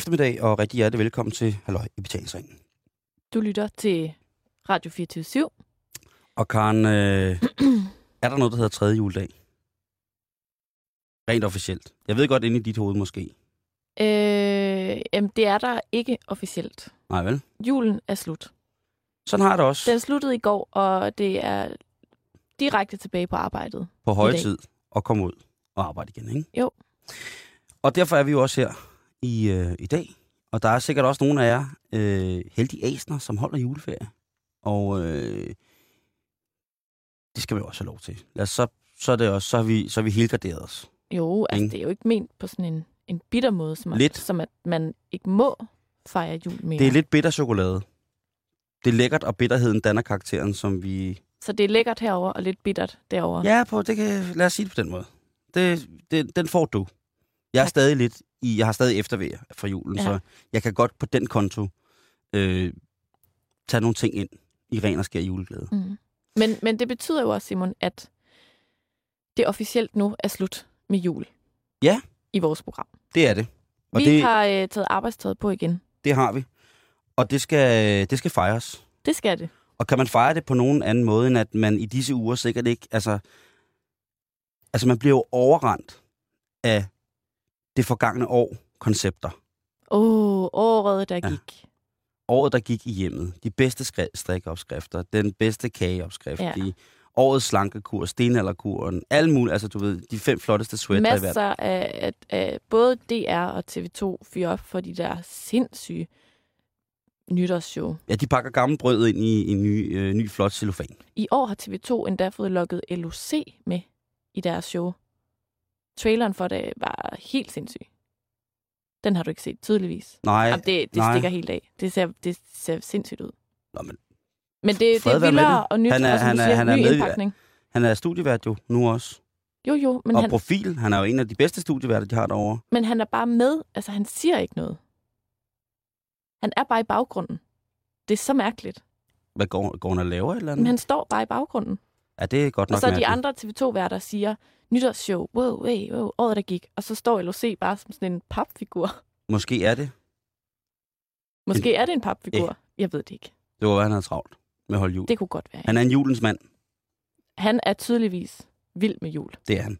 Eftermiddag og rigtig hjertelig velkommen til Halløj i betalingsringen. Du lytter til Radio 24 Og Karen, øh, er der noget, der hedder tredje juledag? Rent officielt. Jeg ved godt inde i dit hoved måske. øh, jamen, det er der ikke officielt. Nej vel? Julen er slut. Sådan har jeg det også Den sluttede i går, og det er direkte tilbage på arbejdet. på høje tid at komme ud og arbejde igen, ikke? Jo. Og derfor er vi jo også her i, øh, i dag. Og der er sikkert også nogle af jer øh, heldige æsner, som holder juleferie. Og øh, det skal vi også have lov til. Lad os, så, så, er det også, så, har vi, så har vi helt garderet os. Jo, altså det er jo ikke ment på sådan en, en bitter måde, som Lidt. at, som at man ikke må fejre jul mere. Det er lidt bitter chokolade. Det er lækkert, og bitterheden danner karakteren, som vi... Så det er lækkert herover og lidt bittert derover. Ja, på, det kan, lad os sige det på den måde. Det, det, den får du. Jeg er Tak. stadig lidt i, jeg har stadig eftervejr fra julen, Ja. ja. så jeg kan godt på den konto øh, tage nogle ting ind i ren og skær juleglæde. Mm. Men, men det betyder jo også, Simon, at det officielt nu er slut med jul. Ja. I vores program. Det er det. Og Vi det, har øh, taget arbejdstøjet på igen. det har vi. Og det skal, det skal fejres. Det skal det. Og kan man fejre det på nogen anden måde, end at man i disse uger sikkert ikke... Altså, altså man bliver jo overrendt af det forgangne år koncepter. Åh, oh, året, der Ja. gik. Året, der gik i hjemmet. De bedste skri- strikkeopskrifter. Den bedste kageopskrift. Ja. De, årets slankekur, stenalderkuren. Alle mulige, altså du ved, de fem flotteste sweater i verden. Masser af, af, af både DR og TV2 fyrer op for de der sindssyge nytårsshow. Ja, de pakker gammel brød ind i en ny, øh, ny flot cellofan. I år har TV2 endda fået lukket LOC med i deres show. Traileren for det var helt sindssyg. Den har du ikke set, tydeligvis. Nej, Jamen, det det nej. stikker helt af. Det ser, det ser sindssygt ud. Nå, men Men det, det er vildere og nyt, Han er- og han er- siger, han er ny med- indpakning. han er studievært jo nu også. Jo, jo, men og han, profil, han er jo en af de bedste studieværter, de har derovre. men han er bare med. Altså, han siger ikke noget. Han er bare i baggrunden. Det er så mærkeligt. Hvad går, går han og laver et eller Men andet? han står bare i baggrunden. Ja, det er godt nok Og så de mærkeligt. andre TV2-værter siger, nytårsshow, wow, wow, wow, året der gik. Og så står LOC bare som sådan en papfigur. Måske er det. Måske er det en papfigur. Jeg ved det ikke. Det var, hvad han havde travlt med at holde jul. Det kunne godt være. Han er en julens mand. Han er tydeligvis vild med jul. Det er han.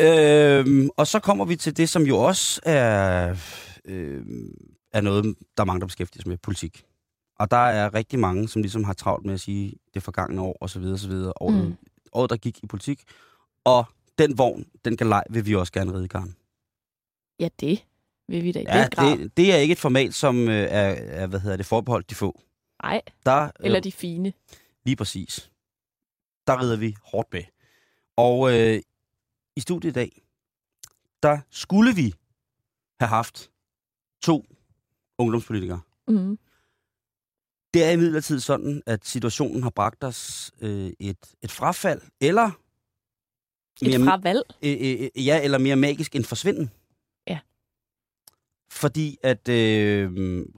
Øhm, og så kommer vi til det, som jo også er, øh, er noget, der er mange, der beskæftiger sig med, politik. Og der er rigtig mange, som ligesom har travlt med at sige det forgangne år, og så videre, og så videre. Året, mm. året, der gik i politik. Og den vogn, den galej, vil vi også gerne ride i gang. Ja, det vil vi da i Ja, den grad. det, det er ikke et format, som øh, er, er, hvad hedder det, forbeholdt de få. Nej, Der, øh, eller de fine. Lige præcis. Der rider vi hårdt med. Og øh, i studiet i dag, der skulle vi have haft to ungdomspolitikere. Mm. Det er imidlertid sådan, at situationen har bragt os øh, et, et frafald, eller Et mere, fravalg. øh, øh, ja, eller mere magisk en forsvinden. Ja. Fordi at øh,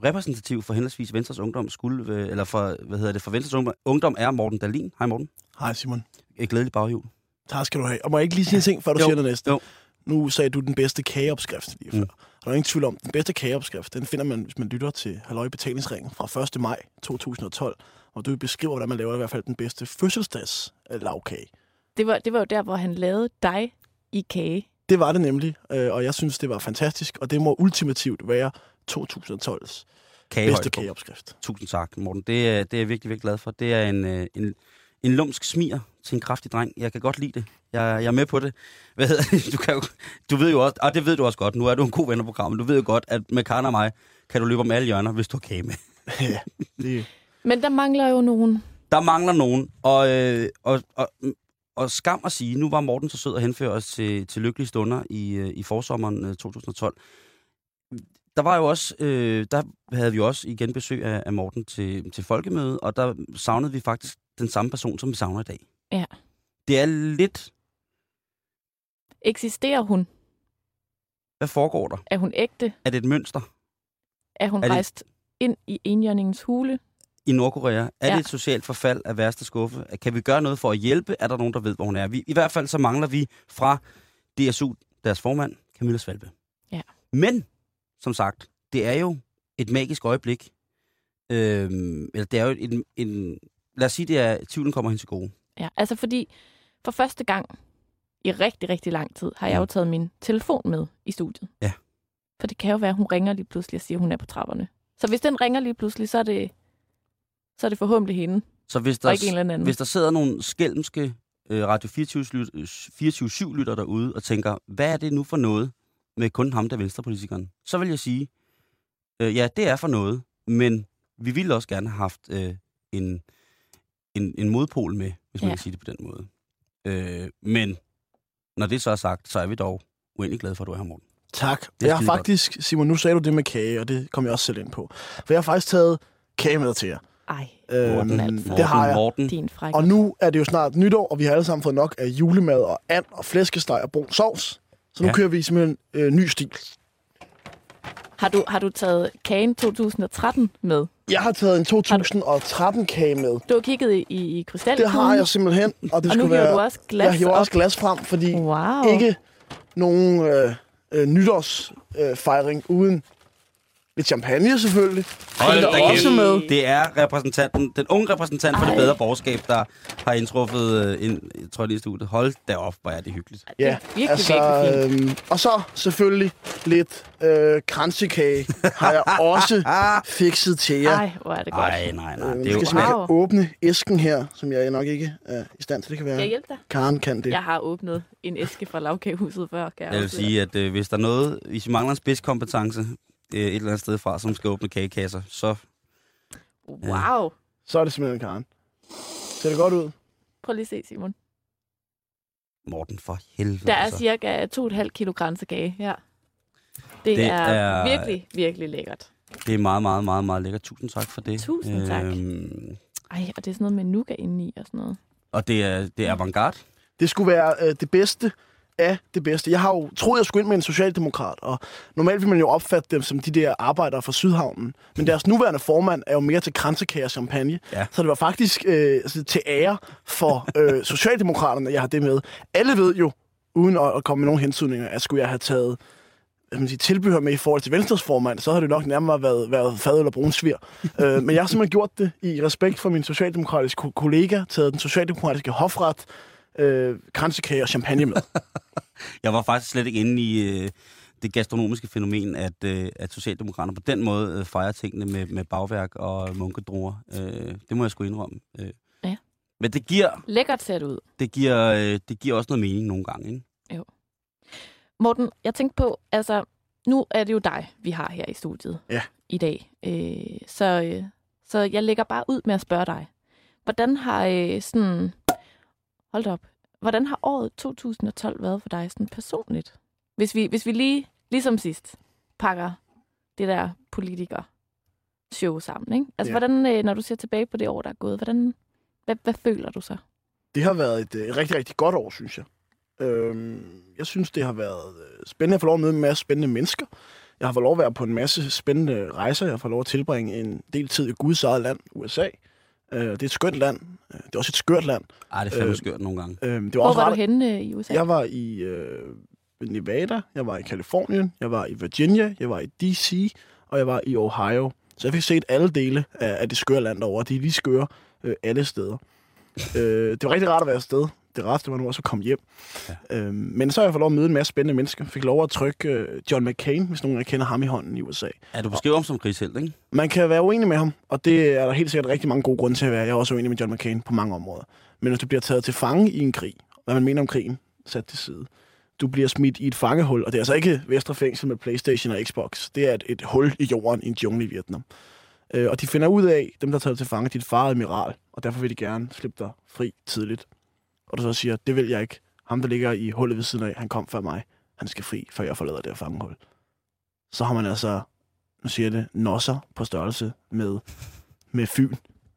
repræsentativ for henholdsvis Venstres Ungdom skulle, øh, eller for, hvad hedder det, for Venstres Ungdom, ungdom er Morten Dalin. Hej Morten. Hej Simon. Et glædeligt baghjul. Tak skal du have. Og må jeg ikke lige sige en ting, før du Jo, siger det næste? jo. Nu sagde du den bedste kageopskrift lige før. Mm. Og der er ingen tvivl om, den bedste kageopskrift, den finder man, hvis man lytter til Halløj Betalingsringen fra 1. maj 2012, hvor du beskriver, hvordan man laver i hvert fald den bedste fødselsdags lavkage. Det var, det var jo der, hvor han lavede dig i kage. Det var det nemlig, øh, og jeg synes, det var fantastisk, og det må ultimativt være 2012's Kagehøjde bedste kageopskrift. Tusind tak, Morten. Det er, det er jeg virkelig, virkelig glad for. Det er en, øh, en, en lumsk smier til en kraftig dreng. Jeg kan godt lide det. Jeg, jeg er med på det. Hvad hedder? Du, kan jo, du ved jo også, og det ved du også godt, nu er du en god ven af programmet. Du ved jo godt, at med Karen og mig kan du løbe om alle hjørner, hvis du har kage med. ja, det, Men der mangler jo nogen. Der mangler nogen, og, øh, og, og, og skam at sige, nu var Morten så sød at henføre os til, til lykkelige stunder i, øh, i forsommeren øh, 2012. Der var jo også, øh, der havde vi også igen besøg af, af Morten til, til folkemøde, og der savnede vi faktisk den samme person, som vi savner i dag. Ja. Det er lidt, Eksisterer hun? hvad foregår der? Er hun ægte? Er det et mønster Er hun Er det- rejst ind i enhjørningens hule? I Nordkorea? Er Ja. det et socialt forfald af værste skuffe? Kan vi gøre noget for at hjælpe? Er der nogen, der ved, hvor hun er? Vi, I hvert fald så mangler vi fra DSU, deres formand, Camilla Svalbe. Ja. Men som sagt, det er jo et magisk øjeblik. Øhm, eller det er jo en, en... Lad os sige, det er, tvivlen kommer hen til gode. Ja, altså fordi for første gang i rigtig, rigtig lang tid har jeg jo Mm. taget min telefon med i studiet. Ja. For det kan jo være, at hun ringer lige pludselig og siger, at hun er på trapperne. Så hvis den ringer lige pludselig, så er det, så er det forhåbentlig hende, Så hvis og der, ikke en eller anden. hvis der sidder nogle skælmske øh, Radio 24-7-lytter derude og tænker, hvad er det nu for noget med kun ham, der er venstrepolitikeren? Så vil jeg sige, øh, ja, det er for noget, men vi ville også gerne have haft øh, en, en, en modpol med, hvis man Ja. kan sige det på den måde. Øh, men når det så er sagt, så er vi dog uendelig glade for, at du er her, Morten. Tak. Jeg har faktisk, Simon, nu sagde du det med kage, og det kom jeg også selv ind på. For jeg har faktisk taget kage med til jer. Ej, Øhm, altså. det har jeg. Morten, din fræk. Og nu er det jo snart nytår, og vi har alle sammen fået nok af julemad og and og flæskesteg og brun sovs. Så nu Ja. kører vi simpelthen øh, ny stil. Har du, har du taget kagen 2013 med? Jeg har taget en 2013-kage med. Du har kigget i, i krystalkuglen, Det har jeg simpelthen, og det og nu skulle hiver være... du også glas jeg hiver op. også glas frem, fordi Wow. ikke nogen øh, øh, nytårsfejring øh, fejring uden lidt champagne selvfølgelig. Hold da der er også med. Det er repræsentanten, den unge repræsentant for det Ej. bedre borgerskab, der har indtruffet øh, en, jeg tror lige i studiet. Hold da op, hvor er det hyggeligt. Det er Ja, virkelig, altså, virkelig fint. øhm, og så selvfølgelig lidt øh, kransekage har jeg også fikset til jer. Ej, hvor er det godt. Nej, nej, nej. Øh, Det er jo, skal Wow. åbne æsken her, som jeg nok ikke er i stand til. Det kan være, jeg hjælpe dig? Karen kan det. Jeg har åbnet en æske fra lavkagehuset før, kan jeg, jeg vil sige, at øh, hvis der er noget, hvis I mangler en spidskompetence øh, et eller andet sted fra, som skal åbne kagekasser, så Wow. Så er det simpelthen Karen. Ser det godt ud? Prøv lige at se, Simon. Morten for helvede. Der er altså. cirka 2,5 kilo kransekage her. Det, Det er, er- virkelig, virkelig lækkert. Det er meget, meget, meget, meget lækkert. Tusind tak for det. Tusind tak. Øhm, Ej, og det er sådan noget med nougat indeni og sådan noget. og det er, det er avantgarde. Det skulle være øh, det bedste af det bedste. Jeg har jo troet, jeg skulle ind med en socialdemokrat, og normalt vil man jo opfatte dem som de der arbejdere fra Sydhavnen. Men deres nuværende formand er jo mere til kransekage og champagne. Ja. Så det var faktisk øh, altså, til ære for øh, socialdemokraterne, jeg har det med. Alle ved jo, uden at, at komme med nogen hensydninger, at skulle jeg have taget man sige, tilbehør med i forhold til Venstres formand, så havde det nok nærmere været, været fad eller brunsvir. øh, men jeg har simpelthen gjort det i respekt for min socialdemokratiske ko- kollega, taget den socialdemokratiske hofret, øh, kransekage og champagne med. Jeg var faktisk slet ikke inde i øh, det gastronomiske fænomen, at, øh, at Socialdemokraterne på den måde øh, fejrer tingene med, med bagværk og munkedruer. Øh, det må jeg sgu indrømme. Øh. Ja. Men det giver, Lækkert ser det ud. det, giver, øh, det giver også noget mening nogle gange. Ikke? Morten, jeg tænkte på, altså, nu er det jo dig, vi har her i studiet Ja. i dag. Øh, så, øh, så jeg lægger bare ud med at spørge dig. Hvordan har øh, sådan... Hold op. Hvordan har året 2012 været for dig sådan personligt? Hvis vi, hvis vi lige, ligesom sidst, pakker det der politiker show sammen, ikke? Altså, Ja. hvordan, øh, når du ser tilbage på det år, der er gået, hvordan, hvad, hvad føler du så? Det har været et øh, rigtig, rigtig godt år, synes jeg. Øhm, jeg synes, det har været øh, spændende at få lov at møde en masse spændende mennesker. Jeg har fået lov at være på en masse spændende rejser. Jeg har fået lov at tilbringe en del tid i Guds eget land, USA. Øh, det er et skønt land. Øh, Det er også et skørt land. Ej, det er fandme Øh, skørt nogle gange. Øh, det var Hvor også var rart, du henne øh, i USA? Jeg var i øh, Nevada, jeg var i Kalifornien, jeg var i Virginia, jeg var i D.C., og jeg var i Ohio. Så jeg fik set alle dele af, af det skøre land over. De er lige skøre øh, alle steder. øh, det var rigtig rart at være afsted. Det rareste var nu også at komme hjem. Ja. Ja. Øh, men så har jeg fået lov at møde en masse spændende mennesker. Fik lov at trykke øh, John McCain, hvis nogen kender ham i hånden i USA. Er du beskriver ham som krigshelt, ikke? Man kan være uenig med ham, og det er der helt sikkert rigtig mange gode grunde til at være. Jeg er også uenig med John McCain på mange områder. Men hvis du bliver taget til fange i en krig, hvad man mener om krigen, sat til side. Du bliver smidt i et fangehul, og det er altså ikke Vestre Fængsel med Playstation og Xbox. Det er et, et hul i jorden i en jungle i Vietnam. Øh, og de finder ud af, dem der er taget til fange, dit far er admiral, og derfor vil de gerne slippe dig fri tidligt. Og du så siger, det vil jeg ikke. Ham, der ligger i hullet ved siden af, han kom før mig. Han skal fri, før jeg forlader det her fangehul. Så har man altså nu siger jeg det, nosser på størrelse med, med Fyn.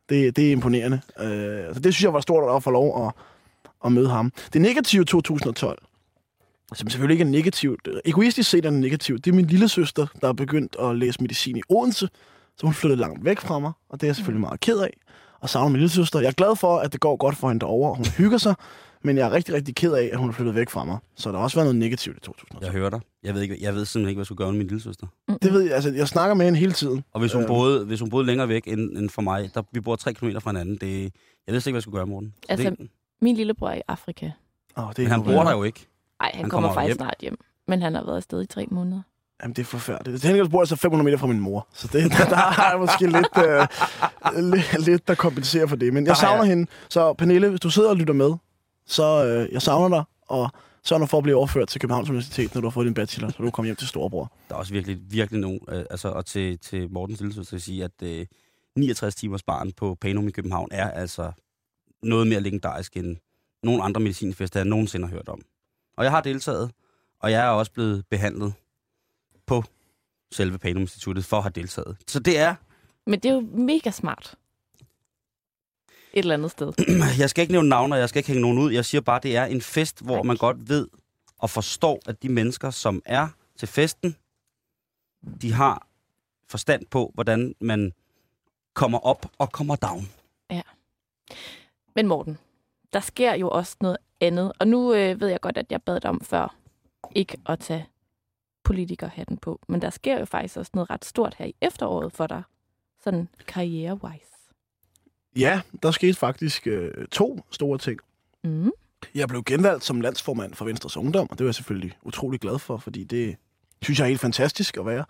Det, det er imponerende. Øh, så det synes jeg var stort at få lov at, at møde ham. Det negative 2012, som selvfølgelig ikke er negativt, egoistisk set er det negativt, det er min lille søster, der er begyndt at læse medicin i Odense, så hun flyttede langt væk fra mig, og det er jeg selvfølgelig meget ked af, og savner min lille søster. Jeg er glad for, at det går godt for hende derovre, og hun hygger sig, Men jeg er rigtig, rigtig ked af, at hun er flyttet væk fra mig. Så der har også været noget negativt i 2012. Jeg hører dig. Jeg ved, ikke, jeg ved simpelthen ikke, hvad jeg skulle gøre med min lille søster. Det ved jeg, altså, jeg snakker med hende hele tiden. Og hvis hun, Øh. boede, hvis hun boede længere væk end, end for mig, der, vi bor tre kilometer fra hinanden, det, jeg ved slet ikke, hvad jeg skulle gøre, Morten. Så Altså, det, Min lillebror er i Afrika. Oh, det men er han helt bor der jo ikke. Nej, han, Han kommer, kommer faktisk hjem. snart hjem. Men han har været afsted i tre måneder. Jamen, det er forfærdeligt. Til gengæld bor jeg så 500 meter fra min mor. Så det, der har jeg måske lidt, øh, lidt, lidt, der kompenserer for det. Men Der jeg savner hende. Så Pernille, hvis du sidder og lytter med, så øh, jeg savner dig. Og sørg nu for at blive overført til Københavns Universitet, når du har fået din bachelor, så du kommer hjem til storebror. Der er også virkelig, virkelig nogen, øh, altså, og til, til Mortens lille skal jeg sige, at øh, 69 timers barn på Panum i København er altså noget mere legendarisk end nogle andre medicinfester, jeg nogensinde har hørt om. Og jeg har deltaget, og jeg er også blevet behandlet på selve Panum Instituttet for at have deltaget. Så det er, Men det er jo mega smart. Et eller andet sted. jeg skal ikke nævne navne, og jeg skal ikke hænge nogen ud. Jeg siger bare, det er en fest, hvor Tak. man godt ved og forstår, at de mennesker, som er til festen, de har forstand på, hvordan man kommer op og kommer down. Men Morten, der sker jo også noget andet. Og nu øh, ved jeg godt, at jeg bad dig om før ikke at tage politikerhatten på. Men der sker jo faktisk også noget ret stort her i efteråret for dig. Sådan karriere-wise. Ja, der skete faktisk øh, to store ting. Mm. Jeg blev genvalgt som landsformand for Venstres Ungdom, og det var jeg selvfølgelig utrolig glad for, fordi det synes jeg er helt fantastisk at være.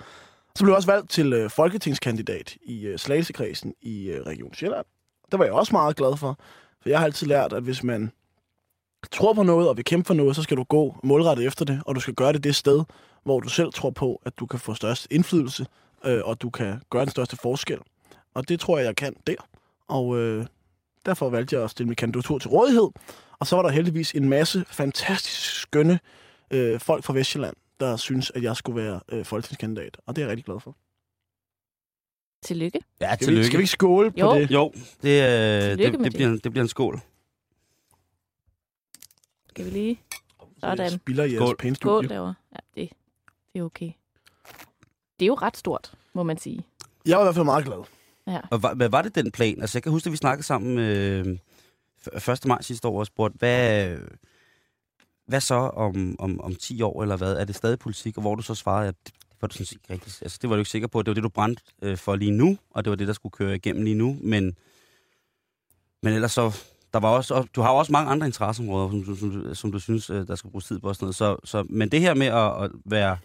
Så blev jeg også valgt til øh, folketingskandidat i øh, Slagelsekredsen i øh, Region Sjælland. Det var jeg også meget glad for, for jeg har altid lært, at hvis man tror på noget og vil kæmpe for noget, så skal du gå målrettet efter det, og du skal gøre det det sted, hvor du selv tror på, at du kan få størst indflydelse, øh, og du kan gøre den største forskel. Og det tror jeg, jeg kan der. Og øh, derfor valgte jeg at stille min kandidatur til rådighed. Og så var der heldigvis en masse fantastisk skønne øh, folk fra Vestjylland, der synes, at jeg skulle være øh, folketingskandidat. Og det er jeg rigtig glad for. Tillykke. Ja, Skal vi, skal vi ikke skåle på Jo. det? Jo, det, øh, Tillykke det, med det, bliver, en- det bliver en skål. Skal vi lige... Jeg Sådan. spiller jeres Skål. pæne Skål derovre. Ja, det, det er okay. Det er jo ret stort, må man sige. Jeg var i hvert fald meget glad. Ja. Og var, hvad var det den plan? Altså, jeg kan huske, at vi snakkede sammen øh, f- 1. maj sidste år og spurgte, hvad, hvad så om, om, om 10 år, eller hvad? Er det stadig politik? Og hvor du så svarede, at det var du sådan set ikke rigtigt. Altså, det var du ikke sikker på. Det var det, du brændte øh, for lige nu, og det var det, der skulle køre igennem lige nu. Men, men ellers så... Der var også, og du har jo også mange andre interesseområder, som, du- som, du- som du synes, øh, der skal bruges tid på og sådan noget. Så, så, men det her med at, at være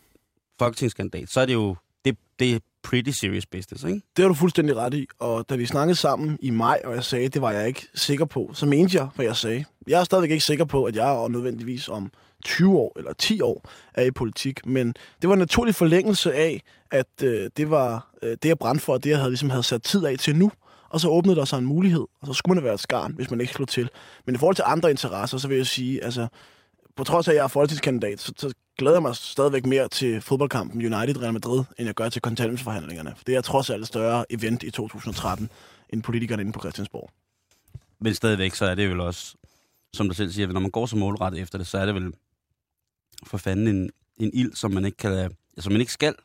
folketingskandidat, så er det jo det, det er pretty serious business, ikke? Det har du fuldstændig ret i. Og da vi snakkede sammen i maj, og jeg sagde, det var jeg ikke sikker på, så mente jeg, hvad jeg sagde. Jeg er stadigvæk ikke sikker på, at jeg er nødvendigvis om 20 år eller 10 år er i politik. Men det var en naturlig forlængelse af, at øh, det var øh, det, jeg brændte for, og det, jeg havde, ligesom havde sat tid af til nu. Og så åbnede der sig en mulighed, og så skulle man være et skarn, hvis man ikke slog til. Men i forhold til andre interesser, så vil jeg sige, altså, på trods af, at jeg er folketingskandidat, så, så glæder jeg mig stadigvæk mere til fodboldkampen United-Real Madrid, end jeg gør til kontanthjælpsforhandlingerne. For det er trods alt et større event i 2013, end politikerne inde på Christiansborg. Men stadigvæk, så er det vel også, som du selv siger, når man går så målrettet efter det, så er det vel for fanden en, en ild, som man ikke kan som man ikke skal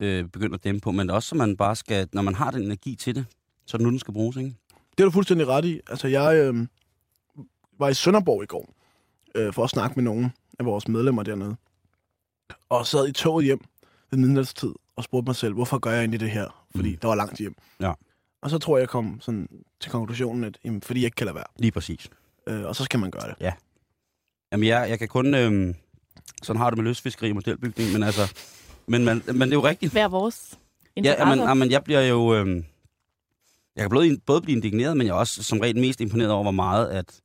øh, begynde at dæmpe på, men også, som man bare skal, når man har den energi til det, så er det nu, den skal bruges, ikke? Det er du fuldstændig ret i. Altså, jeg øh, var i Sønderborg i går, øh, for at snakke med nogle af vores medlemmer dernede. Og sad i toget hjem ved midnatstid og spurgte mig selv, hvorfor gør jeg egentlig det her? Fordi Mm. der var langt hjem. Ja. Og så tror jeg, jeg kom sådan til konklusionen, at jamen, fordi jeg ikke kan lade være. Lige præcis. Øh, og så skal man gøre det. Jamen, jeg, jeg kan kun... Øh, sådan har det med løsfiskeri og modelbygning, men altså... Men, man, men det er jo rigtigt. Hver vores Ja, men, jamen, jeg bliver jo... Øh, jeg kan både, både blive indigneret, men jeg er også som regel mest imponeret over, hvor meget, at,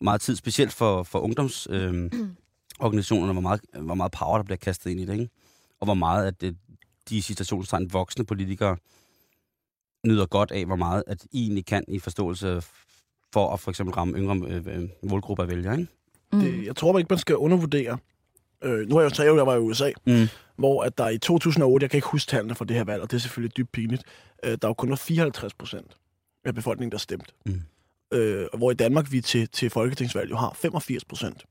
meget tid, specielt for, for ungdomsorganisationerne, øh, organisationerne, hvor, meget, hvor meget power, der bliver kastet ind i det, ikke? Og hvor meget, at det, de citationstegn voksne politikere nyder godt af, hvor meget, at I egentlig kan i forståelse for at for eksempel ramme yngre øh, øh, målgrupper af vælgere, ikke? Mm. det. Jeg tror ikke, man skal undervurdere. Øh, nu har jeg jo taget, jeg var i USA, Mm. hvor at der i 2008, jeg kan ikke huske tallene for det her valg, og det er selvfølgelig dybt pinligt, øh, der var kun var 54 procent af befolkningen, der stemte. Mm. Øh, hvor i Danmark vi til, til folketingsvalg jo har 85 procent,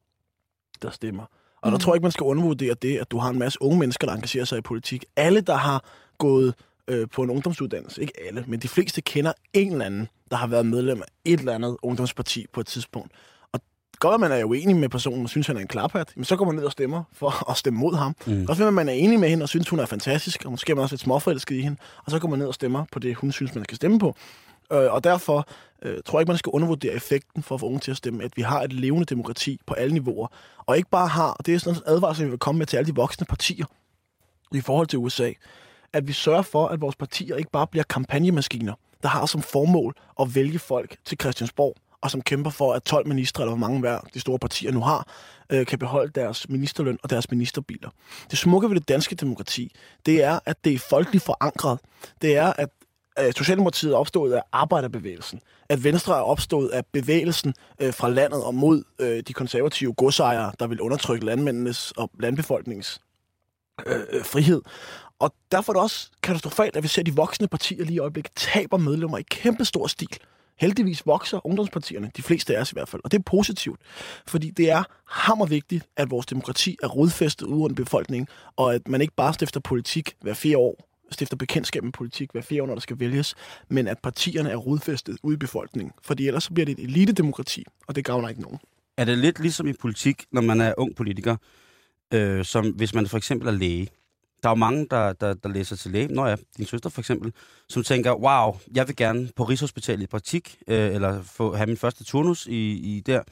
der stemmer. Og der Mm. tror jeg ikke, man skal undervurdere det, at du har en masse unge mennesker, der engagerer sig i politik. Alle, der har gået øh, på en ungdomsuddannelse, ikke alle, men de fleste kender en eller anden, der har været medlem af et eller andet ungdomsparti på et tidspunkt. Og godt, at man er uenig med personen og synes, han er en klaphat, men så går man ned og stemmer for at stemme mod ham. Mm. Mm. Også at man er enig med hende og synes, hun er fantastisk, og måske er man også lidt småforelsket i hende, og så går man ned og stemmer på det, hun synes, man skal stemme på. Øh, og derfor øh, tror jeg ikke, man skal undervurdere effekten for at få unge til at stemme, at vi har et levende demokrati på alle niveauer, og ikke bare har, og det er sådan en advarsel, vi vil komme med til alle de voksne partier i forhold til USA, at vi sørger for, at vores partier ikke bare bliver kampagnemaskiner, der har som formål at vælge folk til Christiansborg, og som kæmper for, at 12 ministre, eller hvor mange hver de store partier nu har, øh, kan beholde deres ministerløn og deres ministerbiler. Det smukke ved det danske demokrati, det er, at det er folkeligt forankret. Det er, at at Socialdemokratiet er opstået af arbejderbevægelsen. At Venstre er opstået af bevægelsen øh, fra landet og mod øh, de konservative godsejere, der vil undertrykke landmændenes og landbefolkningens øh, øh frihed. Og derfor er det også katastrofalt, at vi ser, at de voksne partier lige i øjeblikket taber medlemmer i kæmpe stor stil. Heldigvis vokser ungdomspartierne, de fleste af os i hvert fald, og det er positivt, fordi det er hammervigtigt, at vores demokrati er rodfæstet ude under befolkningen, og at man ikke bare stifter politik hver fire år, stifter bekendtskab med politik hver fire år, når der skal vælges, men at partierne er rodfæstet ude i befolkningen, fordi ellers så bliver det et elitedemokrati, og det gavner ikke nogen. Er det lidt ligesom i politik, når man er ung politiker, øh, som hvis man for eksempel er læge? Der er jo mange, der, der, der læser til læge. Nå ja, din søster for eksempel, som tænker, wow, jeg vil gerne på Rigshospitalet i praktik, øh, eller få, have min første turnus i, i der.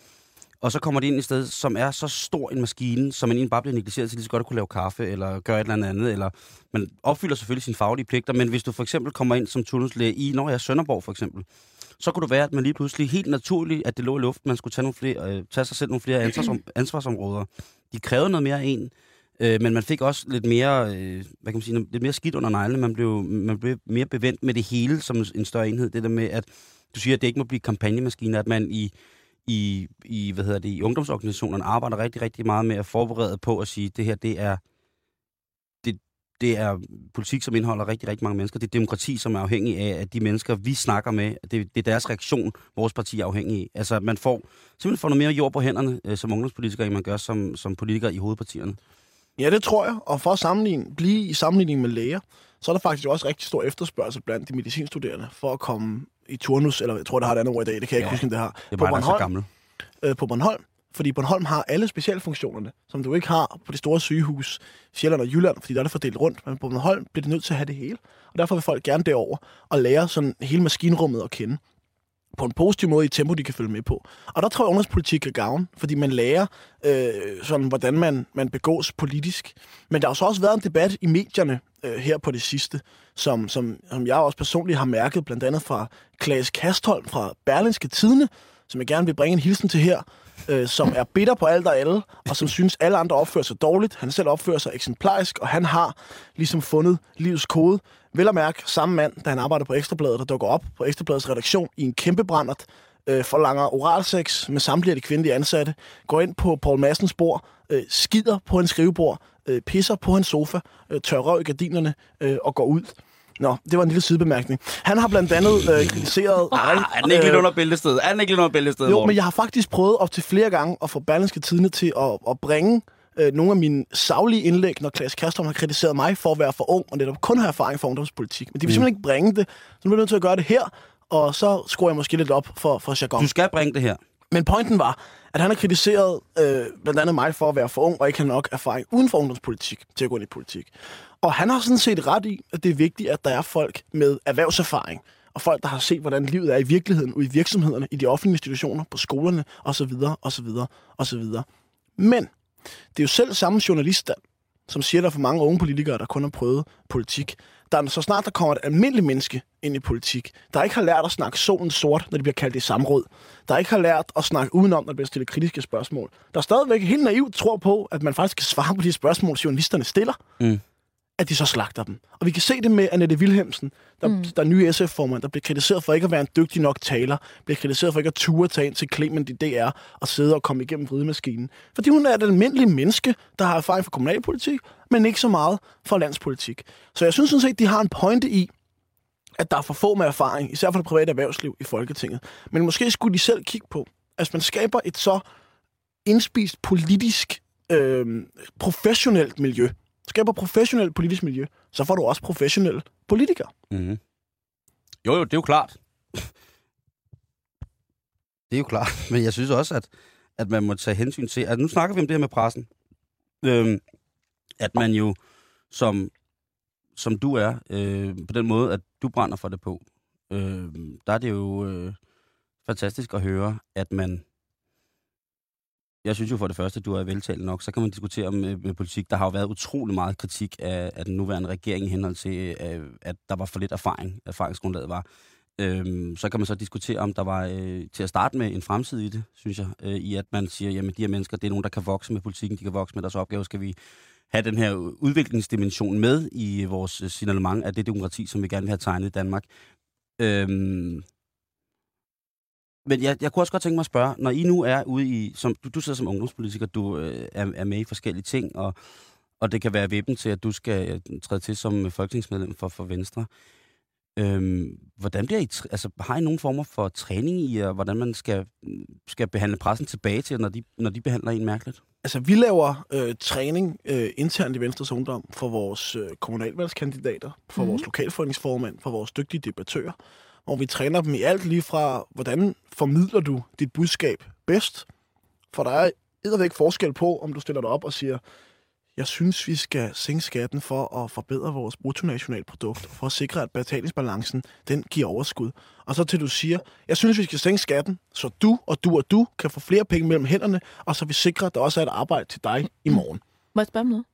Og så kommer de ind i et sted, som er så stor en maskine, som man egentlig bare bliver negligeret til lige så godt at kunne lave kaffe, eller gøre et eller andet, eller man opfylder selvfølgelig sine faglige pligter, men hvis du for eksempel kommer ind som turnuslæge i, når jeg er Sønderborg for eksempel, så kunne det være, at man lige pludselig helt naturligt, at det lå i luften, man skulle tage, nogle flere, øh, tage sig selv nogle flere ansvarsom, ansvarsområder. De krævede noget mere af en, øh, men man fik også lidt mere, øh, hvad kan man sige, lidt mere skidt under neglene. Man blev, man blev mere bevendt med det hele som en større enhed. Det der med, at du siger, at det ikke må blive kampagnemaskiner, at man i, i, i, hvad hedder det, i ungdomsorganisationerne arbejder rigtig, rigtig meget med at forberede på at sige, at det her, det er, det, det er politik, som indeholder rigtig, rigtig mange mennesker. Det er demokrati, som er afhængig af, at de mennesker, vi snakker med, det, det er deres reaktion, vores parti er afhængig af. Altså, man får simpelthen får noget mere jord på hænderne øh, som ungdomspolitiker, end man gør som, som politiker i hovedpartierne. Ja, det tror jeg. Og for at sammenligne, blive i sammenligning med læger, så er der faktisk også rigtig stor efterspørgsel blandt de medicinstuderende for at komme i turnus, eller jeg tror, det har et andet ord i dag, det kan jeg ikke Ja, huske, om det har. Det er på bare, der er så Bornholm, gammel. øh, på Bornholm, fordi Bornholm har alle specialfunktionerne, som du ikke har på det store sygehus, Sjælland og Jylland, fordi der er det fordelt rundt. Men på Bornholm bliver det nødt til at have det hele. Og derfor vil folk gerne derover og lære sådan hele maskinrummet at kende på en positiv måde i et tempo, de kan følge med på. Og der tror jeg, at ungdomspolitik kan gavn, fordi man lærer, øh, sådan, hvordan man, man begås politisk. Men der har så også været en debat i medierne øh, her på det sidste, som, som, som jeg også personligt har mærket, blandt andet fra Klaas Kastholm fra Berlinske Tidene, som jeg gerne vil bringe en hilsen til her, øh, som er bitter på alt og alle, og som synes, alle andre opfører sig dårligt. Han selv opfører sig eksemplarisk, og han har ligesom fundet livets kode. Vel at mærke samme mand, da han arbejder på Ekstrabladet, der dukker op på Ekstrabladets redaktion i en kæmpe brændert, øh, forlanger oralsex med samtlige af de kvindelige ansatte, går ind på Paul Massens bord, øh, skider på hans skrivebord, øh, pisser på hans sofa, øh, tør røv i gardinerne øh, og går ud. Nå, det var en lille sidebemærkning. Han har blandt andet øh, kritiseret mig. Ah, er den ikke lidt under bæltestedet? Er den ikke lidt under bæltestedet, Jo, Morten? men jeg har faktisk prøvet op til flere gange at få Berlingske Tidene til at, at bringe øh, nogle af mine savlige indlæg, når Klaas Kastrom har kritiseret mig for at være for ung, og netop kun har erfaring for ungdomspolitik. Men de vil Mm. simpelthen ikke bringe det, så nu bliver jeg nødt til at gøre det her, og så skruer jeg måske lidt op for, for jargon. Du skal bringe det her. Men pointen var, at han har kritiseret øh, blandt andet mig for at være for ung, og ikke have nok erfaring uden for ungdomspolitik til at gå ind i politik. Og han har sådan set ret i, at det er vigtigt, at der er folk med erhvervserfaring, og folk, der har set, hvordan livet er i virkeligheden, ude i virksomhederne, i de offentlige institutioner, på skolerne, osv., osv., osv. Men det er jo selv samme journalist, som siger, at der er for mange unge politikere, der kun har prøvet politik. Der er, så snart der kommer et almindeligt menneske ind i politik, der ikke har lært at snakke solen sort, når det bliver kaldt i samråd, der ikke har lært at snakke udenom, når det bliver stillet kritiske spørgsmål, der stadigvæk helt naivt tror på, at man faktisk kan svare på de spørgsmål, journalisterne stiller, Mm at de så slagter dem. Og vi kan se det med Annette Wilhelmsen, der, mm. der er nye SF-formand, der bliver kritiseret for ikke at være en dygtig nok taler, bliver kritiseret for ikke at ture tage ind til Clement i DR og sidde og komme igennem vridemaskinen. Fordi hun er et almindeligt menneske, der har erfaring fra kommunalpolitik, men ikke så meget fra landspolitik. Så jeg synes sådan set, de har en pointe i, at der er for få med erfaring, især for det private erhvervsliv i Folketinget. Men måske skulle de selv kigge på, at man skaber et så indspist politisk, øh, professionelt miljø, skaber professionelt politisk miljø, så får du også professionelle politikere. Mm-hmm. Jo, jo, det er jo klart. Det er jo klart, men jeg synes også, at, at man må tage hensyn til, at nu snakker vi om det her med pressen, øhm, at man jo som, som du er, øh, på den måde, at du brænder for det på, øh, der er det jo øh, fantastisk at høre, at man jeg synes jo for det første, at du er veltalt nok. Så kan man diskutere med, øh, med politik. Der har jo været utrolig meget kritik af, af den nuværende regering i henhold til, øh, at der var for lidt erfaring. Erfaringsgrundlaget var. Øhm, så kan man så diskutere, om der var øh, til at starte med en fremtid i det, synes jeg. Øh, I at man siger, jamen de her mennesker, det er nogen, der kan vokse med politikken, de kan vokse med deres opgave. Skal vi have den her udviklingsdimension med i vores øh, signalement af det demokrati, som vi gerne vil have tegnet i Danmark. Øhm, men jeg, jeg kunne også godt tænke mig at spørge, når I nu er ude i, som, du, du sidder som ungdomspolitiker, du øh, er, er med i forskellige ting, og, og det kan være vippen til, at du skal øh, træde til som folketingsmedlem for, for Venstre. Øhm, hvordan bliver I, altså, har I nogen former for træning i, og hvordan man skal, skal behandle pressen tilbage til, når de, når de behandler en mærkeligt? Altså, vi laver øh, træning øh, internt i Venstres Ungdom for vores øh, kommunalvalgskandidater, for mm. vores lokalforeningsformand, for vores dygtige debattører, hvor vi træner dem i alt lige fra, hvordan formidler du dit budskab bedst? For der er ikke forskel på, om du stiller dig op og siger, jeg synes, vi skal sænke skatten for at forbedre vores bruttonationalprodukt, for at sikre, at betalingsbalancen den giver overskud. Og så til du siger, jeg synes, vi skal sænke skatten, så du og du og du kan få flere penge mellem hænderne, og så vi sikrer, at der også er et arbejde til dig i morgen. Må jeg spørge om noget?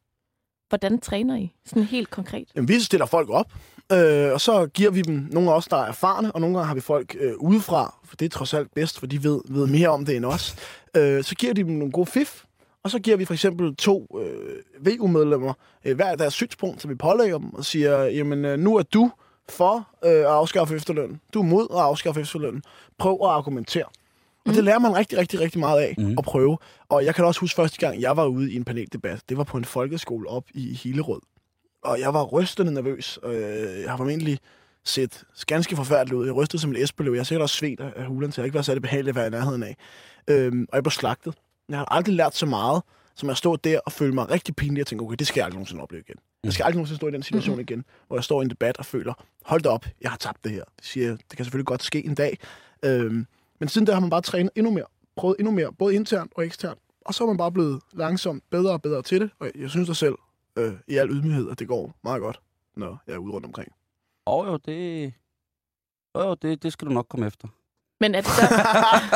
Hvordan træner I? Sådan helt konkret. Jamen, vi stiller folk op, øh, og så giver vi dem nogle af os, der er erfarne, og nogle gange har vi folk øh, udefra, for det er trods alt bedst, for de ved, ved mere om det end os. Øh, så giver de dem nogle gode fif, og så giver vi for eksempel to øh, VU-medlemmer øh, hver deres synspunkt, så vi pålægger dem og siger, jamen øh, nu er du for øh, at afskaffe efterløn. Du er mod at afskaffe efterløn. Prøv at argumentere. Og det mm. lærer man rigtig, rigtig, rigtig meget af mm. at prøve. Og jeg kan også huske første gang, jeg var ude i en paneldebat. Det var på en folkeskole op i Hillerød. Og jeg var rystende nervøs. Øh, jeg har formentlig set ganske forfærdeligt ud. Jeg rystede som et æsbeløv. Jeg har sikkert også svedt af hulen, så jeg ikke var særlig behagelig at være i nærheden af. Øhm, og jeg blev slagtet. Jeg har aldrig lært så meget, som at stå der og føle mig rigtig pinlig og tænke, okay, det skal jeg aldrig nogensinde opleve igen. Jeg skal aldrig nogensinde stå i den situation mm-hmm. igen, hvor jeg står i en debat og føler, hold da op, jeg har tabt det her. Det, siger, det kan selvfølgelig godt ske en dag. Øhm, men siden der har man bare trænet endnu mere, prøvet endnu mere, både internt og eksternt. Og så er man bare blevet langsomt bedre og bedre til det. Og jeg synes da selv, øh, i al ydmyghed, at det går meget godt, når jeg er ude rundt omkring. Åh oh, jo, det... Oh, jo, det, det skal du nok komme efter. Men er det, så,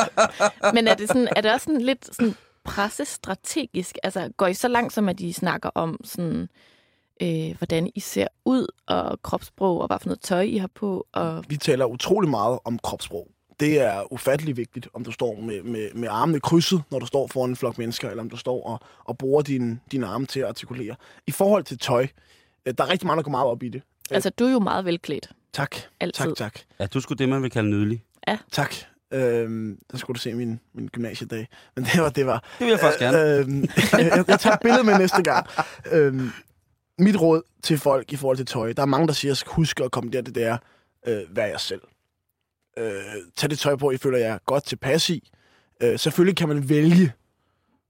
men er det, sådan, er det også sådan lidt sådan pressestrategisk? Altså, går I så langt, som at I snakker om sådan, øh, hvordan I ser ud, og kropssprog, og hvad for noget tøj I har på? Og... Vi taler utrolig meget om kropssprog. Det er ufattelig vigtigt, om du står med, med, med armene krydset, når du står foran en flok mennesker, eller om du står og, og bruger dine din arme til at artikulere. I forhold til tøj, øh, der er rigtig mange, der går meget op i det. Altså, du er jo meget velklædt. Tak. Altid. Tak, tak. Ja, du skulle det, man vil kalde nydelig. Ja. Tak. Øhm, der skulle du se min, min gymnasiedag. Men det var, det var. Det vil jeg faktisk gerne. Øhm, jeg, jeg tager et billede med næste gang. Øhm, mit råd til folk i forhold til tøj. Der er mange, der siger, at husk at komme der, det der, øh, vær jeg selv. Øh, tag det tøj på, I føler jer godt tilpas i. Øh, selvfølgelig kan man vælge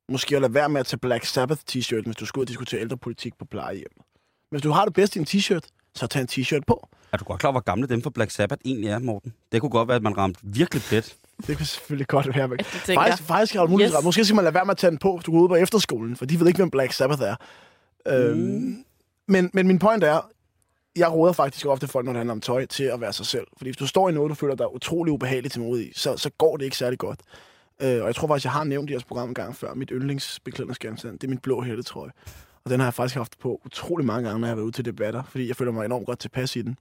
måske at lade være med at tage Black Sabbath t-shirt, hvis du skal ud og diskutere ældrepolitik på plejehjem. Men hvis du har det bedst i en t-shirt, så tag en t-shirt på. Er du godt klar, hvor gamle dem for Black Sabbath egentlig er, Morten? Det kunne godt være, at man ramte virkelig plet. Det kan selvfølgelig godt være. Men Det faktisk, faktisk har du mulighed Yes. Måske skal man lade være med at tage den på, hvis du går ud på efterskolen, for de ved ikke, hvem Black Sabbath er. Mm. Øhm, men, men min point er, jeg råder faktisk ofte folk, når det handler om tøj, til at være sig selv. Fordi hvis du står i noget, du føler dig utrolig ubehageligt til mod i, så, så går det ikke særlig godt. Øh, og jeg tror faktisk, jeg har nævnt i jeres program en gang før, mit yndlingsbeklædningsgenstand, det er min blå hættetrøje. Og den har jeg faktisk haft på utrolig mange gange, når jeg har været ude til debatter, fordi jeg føler mig enormt godt tilpas i den.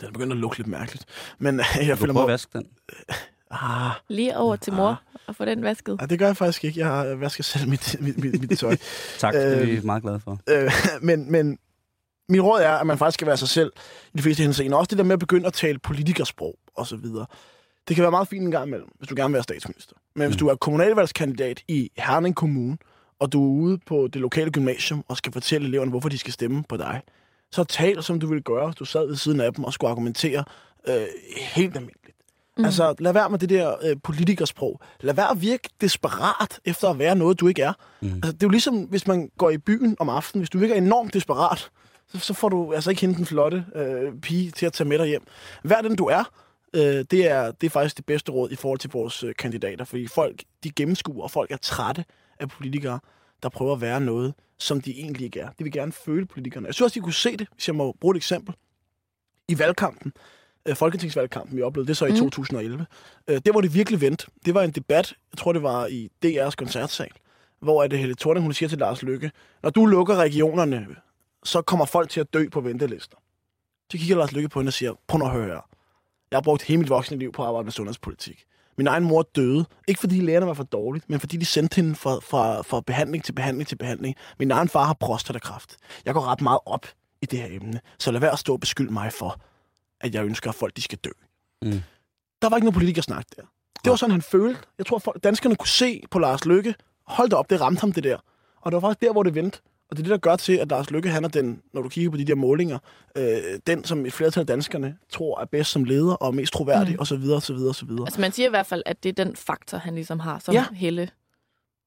Den er begyndt at lugte lidt mærkeligt. Men jeg Du føler mig... vaske den. Ah, Lige over til mor og få den vasket. nej, det gør jeg faktisk ikke. Jeg har vasket selv mit, mit, mit, mit tøj. Tak, det er vi Øhm, meget glade for. Øh, men, men min råd er, at man faktisk skal være sig selv i de fleste henseender. Også det der med at begynde at tale politikersprog og så videre. Det kan være meget fint en gang imellem, hvis du gerne vil være statsminister. Men hvis Mm. du er kommunalvalgskandidat i Herning Kommune, og du er ude på det lokale gymnasium og skal fortælle eleverne, hvorfor de skal stemme på dig, så tal, som du ville gøre, hvis du sad ved siden af dem og skulle argumentere øh, helt almindeligt. Mm. Altså, lad være med det der øh, politikersprog. Lad være at virke desperat efter at være noget, du ikke er. Mm. Altså, det er jo ligesom, hvis man går i byen om aftenen. Hvis du virker enormt desperat, så, så får du altså ikke hende den flotte øh, pige til at tage med dig hjem. Vær den, du er. Øh, det, er, det er faktisk det bedste råd i forhold til vores øh, kandidater, fordi folk de gennemskuer, og folk er trætte af politikere, der prøver at være noget, som de egentlig ikke er. De vil gerne føle politikerne. Jeg synes også, de kunne se det, hvis jeg må bruge et eksempel. I valgkampen, øh, folketingsvalgkampen, vi oplevede, det så i Mm. 2011, øh, det var det virkelig vendt. Det var en debat, jeg tror det var i DR's koncertsal, hvor at Helle Thorning, hun siger til Lars Lykke, når du lukker regionerne, så kommer folk til at dø på ventelister. Så kigger Lars Lykke på hende og siger, prøv at høre her. Jeg har brugt hele mit voksne liv på at arbejde med sundhedspolitik. Min egen mor døde, ikke fordi lægerne var for dårligt, men fordi de sendte hende fra, fra, fra behandling til behandling til behandling. Min egen far har prostatakræft. Jeg går ret meget op i det her emne, så lad være at stå og beskylde mig for, at jeg ønsker, at folk de skal dø. Mm. Der var ikke noget politikersnak der. Det var sådan, han følte. Jeg tror, folk, danskerne kunne se på Lars Lykke. Hold da op, det ramte ham det der. Og det var faktisk der, hvor det vendte. Og det er det, der gør til, at Lars Lykke, han er den, når du kigger på de der målinger, øh, den, som et flertal af danskerne tror er bedst som leder og mest troværdig, Mm. og så videre, og så videre, og så videre. Altså man siger i hvert fald, at det er den faktor, han ligesom har, som Ja. ja. Helle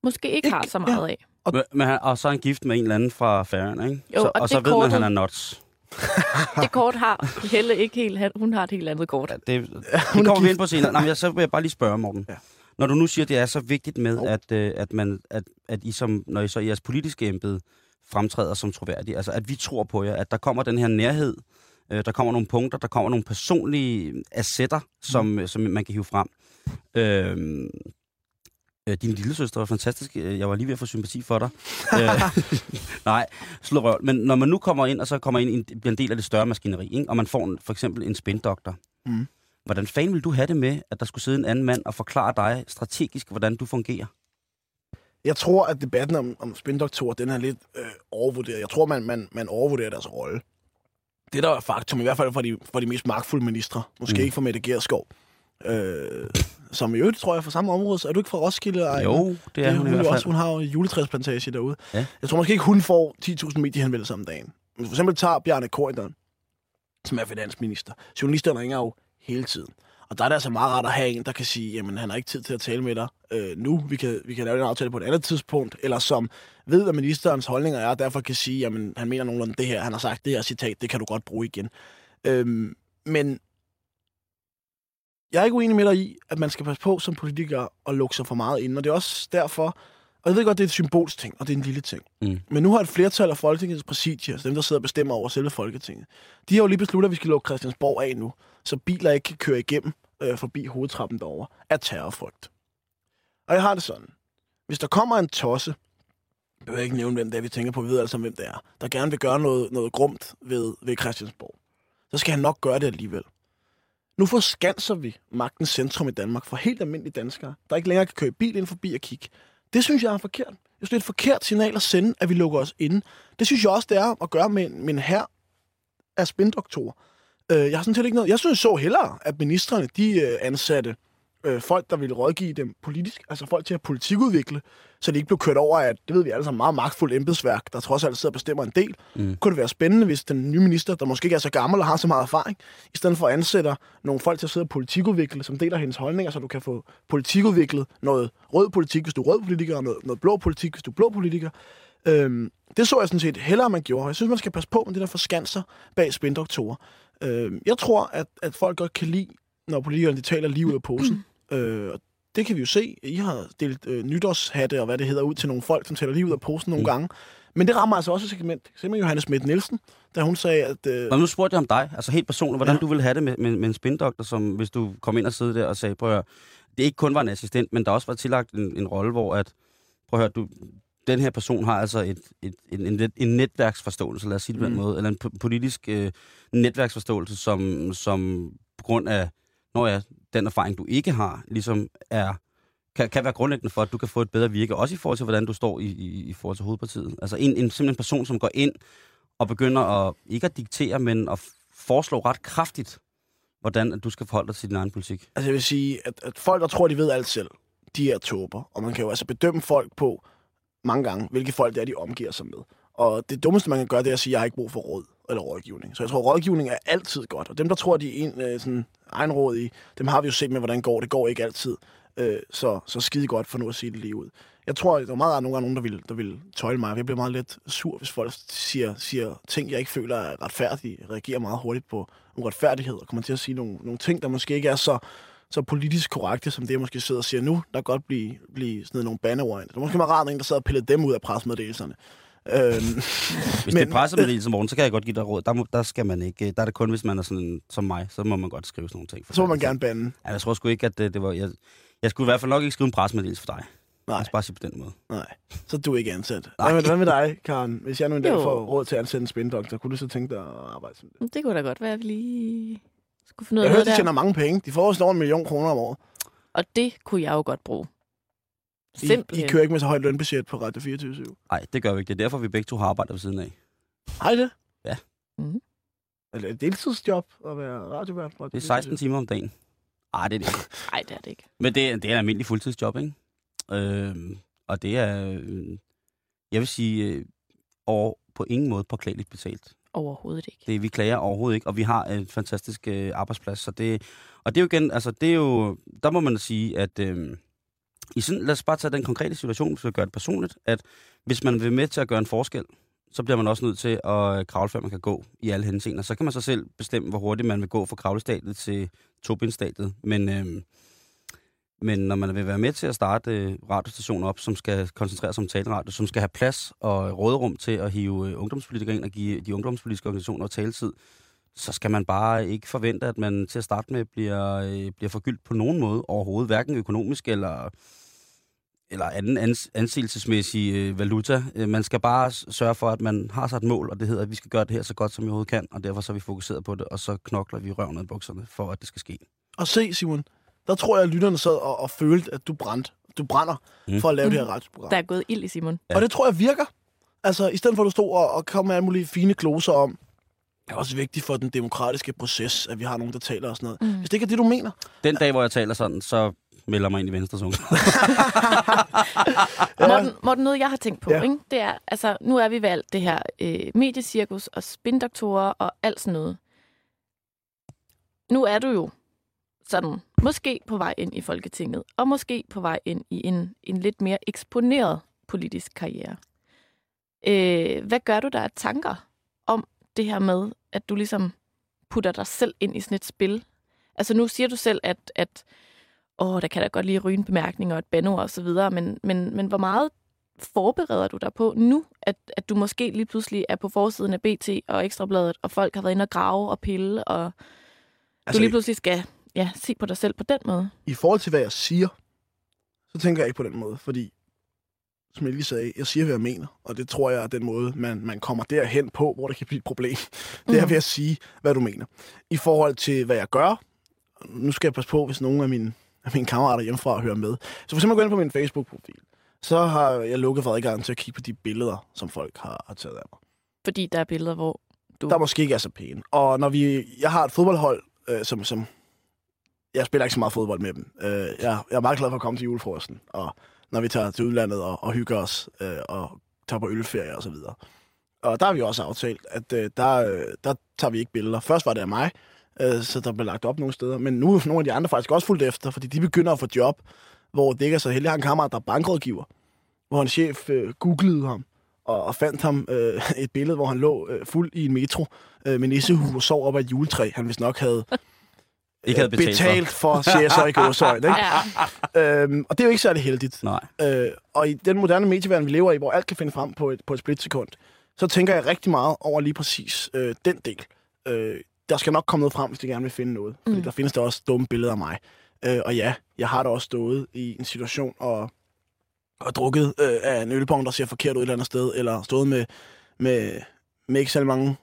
måske ikke, Ikke- har så meget af. Men, men han, og så er han gift med en eller anden fra Færøerne, ikke? Jo, så, og og så det ved man, at kortet- han er nuts. Det kort har Helle ikke helt. Hun har et helt andet kort. Ja, det, det er kommer vi ind på senere. Nej, men jeg, så vil jeg bare lige spørge, Morten. Ja. Når du nu siger, at det er så vigtigt med, Jo. at, øh, at, man, at, at I som, når I så i jeres politiske embede fremtræder som troværdige, altså at vi tror på jer, at der kommer den her nærhed, øh, der kommer nogle punkter, der kommer nogle personlige assetter, som, Mm. øh, som man kan hive frem. Øh, øh, din lille søster var fantastisk. Øh, Jeg var lige ved at få sympati for dig. øh, nej, slå røv. Men når man nu kommer ind, og så kommer ind i en, bliver en del af det større maskineri, ikke? og man får en, for eksempel en spindoktor, Mm. Hvordan fanden vil du have det med, at der skulle sidde en anden mand og forklare dig strategisk, hvordan du fungerer? Jeg tror, at debatten om, om spindoktorer, den er lidt øh, overvurderet. Jeg tror, man, man, man overvurderer deres rolle. Det der er faktum, i hvert fald for de, for de mest magtfulde ministre, måske Mm. ikke for Mette Gerskov, øh, som i øvrigt, tror jeg, fra samme område. Så er du ikke fra Roskilde? Ej, Jo, det er det, hun i hun, hvert jo fald. også, hun har jo juletræsplantage derude. Ja. Jeg tror måske ikke, hun får 10.000 mediehenvendelser om dagen. Men for eksempel tager Bjarne Korydon, som er finansminister. Journalisterne ringer jo hele tiden. Og der er det altså meget rart at have en, der kan sige, jamen han har ikke tid til at tale med dig øh, nu. Vi kan, vi kan lave en aftale på et andet tidspunkt. Eller som ved, hvad ministerens holdninger er, og derfor kan sige, jamen han mener nogenlunde det her. Han har sagt det her citat, det kan du godt bruge igen. Øhm, men jeg er ikke uenig med dig i, at man skal passe på som politiker og lukke sig for meget ind. Og det er også derfor, og jeg ved godt, det er et symbolsk ting, og det er en lille ting. Mm. Men nu har et flertal af Folketingets præsidier, altså dem, der sidder og bestemmer over selve Folketinget, de har jo lige besluttet, at vi skal lukke Christiansborg af nu, så biler ikke kan køre igennem øh, forbi hovedtrappen derovre af terrorfrygt. Og jeg har det sådan. Hvis der kommer en tosse, jeg behøver ikke nævne, hvem det er, vi tænker på, vi ved altså, hvem det er, der gerne vil gøre noget, noget grumt ved, ved Christiansborg, så skal han nok gøre det alligevel. Nu forskanser vi magtens centrum i Danmark for helt almindelige danskere, der ikke længere kan køre bil ind forbi og kigge. Det synes jeg er forkert. Jeg synes, det er et forkert signal at sende, at vi lukker os inde. Det synes jeg også, det er at gøre med, en- med en her af spindoktorer. Øh, jeg har sådan set ikke noget. Jeg synes så hellere, at ministerne de øh, ansatte øh, folk, der ville rådgive dem politisk, altså folk til at politikudvikle, så de ikke blev kørt over af, det ved vi alle sammen, meget magtfuldt embedsværk, der trods alt sidder og bestemmer en del. Mm. Kunne det være spændende, hvis den nye minister, der måske ikke er så gammel og har så meget erfaring, i stedet for at ansætte nogle folk til at sidde og politikudvikle, som deler hendes holdninger, så du kan få politikudviklet noget rød politik, hvis du er rød politiker, og noget, noget blå politik, hvis du er blå politiker. Øhm, det så jeg sådan set hellere, man gjorde. Jeg synes, man skal passe på med det der forskanser bag spindoktorer. Øhm, jeg tror, at, at folk godt kan lide, når politikerne de taler lige ud af posen. Øh, og det kan vi jo se. I har delt øh, nytårshatte og hvad det hedder ud til nogle folk, som taler lige ud af posen nogle Mm. gange. Men det rammer altså også et segment. Simpelthen Johannes Schmidt Nielsen, da hun sagde, at... Øh, Nå, nu spurgte jeg om dig, altså helt personligt, hvordan Ja. du ville have det med, med, med en spindoktor, som hvis du kom ind og sidde der og sagde, prøv at høre, det ikke kun var en assistent, men der også var tillagt en, en rolle, hvor at, prøv at høre, du, den her person har altså et, et, en, en, en netværksforståelse, lad os sige det på den Mm. måde, eller en po- politisk øh, netværksforståelse, som, som på grund af, når ja, den erfaring, du ikke har, ligesom er, kan, kan være grundlæggende for, at du kan få et bedre virke, også i forhold til, hvordan du står i, i, i forhold til hovedpartiet. Altså en, en simpelthen en person, som går ind og begynder at, ikke at diktere, men at foreslå ret kraftigt, hvordan at du skal forholde dig til din egen politik. Altså jeg vil sige, at, at folk, der tror, de ved alt selv, de er tåber. Og man kan jo altså bedømme folk på mange gange, hvilke folk det er, de omgiver sig med. Og det dummeste, man kan gøre, det er at sige, at jeg har ikke brug for råd eller rådgivning. Så jeg tror, rådgivning er altid godt. Og dem, der tror, de er en, øh, sådan, egenrådige, dem har vi jo set med, hvordan det går. Det går ikke altid. Øh, så, så skide godt for nu at sige det lige ud. Jeg tror, der er meget nogle gange nogen, der vil, der vil tøjle mig. Jeg bliver meget lidt sur, hvis folk siger, siger ting, jeg ikke føler er retfærdige. Jeg reagerer meget hurtigt på uretfærdighed og kommer til at sige nogle, nogle ting, der måske ikke er så, så politisk korrekte, som det, jeg måske sidder og siger nu. Der kan godt blive, blive sådan nogle bandeord. Det er måske meget rart, at en, der sidder og piller dem ud af presmeddelelserne. Øhm, Hvis Men- det er pressemeddelelse morgen, så kan jeg godt give dig råd. Der, må, der skal man ikke. Der er det kun, hvis man er sådan som mig, så må man godt skrive sådan nogle ting. så må man gerne bande. Ja, jeg tror sgu ikke, at det, det var... Jeg, jeg skulle i hvert fald nok ikke skrive en pressemeddelelse for dig. Nej. Jeg bare sige på den måde. Nej, så er du ikke ansat. Nej. Hvad med, hvad med dig, Karen? Hvis jeg nu en dag får råd til at ansætte en spindoktor, kunne du så tænke dig at arbejde som det? Det kunne da godt være, at vi lige skulle finde ud Jeg af hører, noget de der. tjener mange penge. De får også over en million kroner om året. Og det kunne jeg jo godt bruge. I, Simpelthen. I kører ikke med så højt lønbudget på Radio 24 Nej, det gør vi ikke. Det er derfor, vi begge to har arbejdet ved siden af. Hej det? Ja. Mhm. Eller et deltidsjob at være radiovært på Radio Det er 16 24? timer om dagen. Ej, det er det ikke. Nej, det er det ikke. Men det, er- det er en almindelig fuldtidsjob, ikke? Øhm, og det er, øh, jeg vil sige, øh, over på ingen måde påklageligt betalt. Overhovedet ikke. Det, vi klager overhovedet ikke, og vi har en fantastisk øh, arbejdsplads. Så det, og det er jo igen, altså det er jo, der må man sige, at øh, i sådan, lad os bare tage den konkrete situation, hvis vi gør det personligt, at hvis man vil med til at gøre en forskel, så bliver man også nødt til at øh, kravle, før man kan gå i alle henseender. Så kan man så selv bestemme, hvor hurtigt man vil gå fra kravlestatet til tobindstatet. Men, øh, men når man vil være med til at starte øh, radiostationer op, som skal koncentrere sig om taleradio, som skal have plads og råderum til at hive øh, ungdomspolitikere ind og give de ungdomspolitiske organisationer taletid, så skal man bare ikke forvente, at man til at starte med bliver, øh, bliver forgyldt på nogen måde overhovedet, hverken økonomisk eller, eller anden ans, ansigelsesmæssig øh, valuta. Øh, man skal bare sørge for, at man har sig et mål, og det hedder, at vi skal gøre det her så godt, som vi overhovedet kan, og derfor så er vi fokuseret på det, og så knokler vi røven af bukserne for, at det skal ske. Og se, Simon, der tror jeg, at lytterne sad og, og følte, at du brændte. Du brænder Mm. for at lave Mm. det her radioprogram. Der er gået ild i Simon. Ja. Og det tror jeg virker. Altså, i stedet for at du stod og, og kom med alle mulige fine gloser om, det er også vigtigt for den demokratiske proces, at vi har nogen, der taler og sådan noget. Mm. Hvis det ikke er det, du mener, Den dag, hvor jeg taler sådan, så melder mig ind i Venstres Ungdom. Ja. Morten, Morten, noget jeg har tænkt på, Ja. ikke? det er, altså, nu er vi ved alt det her øh, mediecirkus og spindoktorer og alt sådan noget. Nu er du jo sådan, måske på vej ind i Folketinget, og måske på vej ind i en, en lidt mere eksponeret politisk karriere. Øh, hvad gør du der af tanker om det her med, at du ligesom putter dig selv ind i sådan et spil? Altså nu siger du selv, at, at åh, der kan da godt lige ryge en bemærkning og et bandeord og så videre, men, men, men hvor meget forbereder du dig på nu, at, at du måske lige pludselig er på forsiden af BT og Ekstrabladet, og folk har været inde og grave og pille, og altså, du lige pludselig skal ja, se på dig selv på den måde? i forhold til, hvad jeg siger, så tænker jeg ikke på den måde, fordi, som jeg lige sagde, jeg siger, hvad jeg mener, og det tror jeg er den måde, man, man kommer derhen på, hvor det kan blive et problem. Det er Mhm. ved at sige, hvad du mener. I forhold til, hvad jeg gør, nu skal jeg passe på, hvis nogen af mine, af mine kammerater hjemmefra hører med. Så for eksempel gå ind på min Facebook-profil, så har jeg lukket for adgang til at kigge på de billeder, som folk har, har taget af mig. Fordi der er billeder, hvor du... der måske ikke er så pæne. Og når vi, jeg har et fodboldhold, øh, som, som, jeg spiller ikke så meget fodbold med dem. Øh, jeg, jeg er meget glad for at komme til julefrokosten, og når vi tager til udlandet og, og hygger os, øh, og tager på ølferie og så videre. Og der har vi også aftalt, at øh, der, øh, der tager vi ikke billeder. Først var det af mig, øh, så der blev lagt op nogle steder, men nu er nogle af de andre faktisk også fuldt efter, fordi de begynder at få job, hvor det ikke er så heldigt. Jeg har en kammerat, der er bankrådgiver, hvor en chef øh, googlede ham, og, og fandt ham øh, et billede, hvor han lå øh, fuld i en metro øh, med nissehue og sov op ad et juletræ, han vist nok havde Ikke havde øh, betalt for. betalt for, siger jeg så i gåsøjne. Ikke? Ja, Øhm, og det er jo ikke særlig heldigt. Nej. Øh, og i den moderne medieverden, vi lever i, hvor alt kan finde frem på et, på et splitsekund, så tænker jeg rigtig meget over lige præcis øh, den del. Øh, der skal nok komme noget frem, hvis de gerne vil finde noget. Fordi Mm. der findes der også dumme billeder af mig. Øh, og ja, jeg har da også stået i en situation og, og drukket øh, af en ølbong, der ser forkert ud et eller andet sted, eller stået med, med, med ikke særlig mange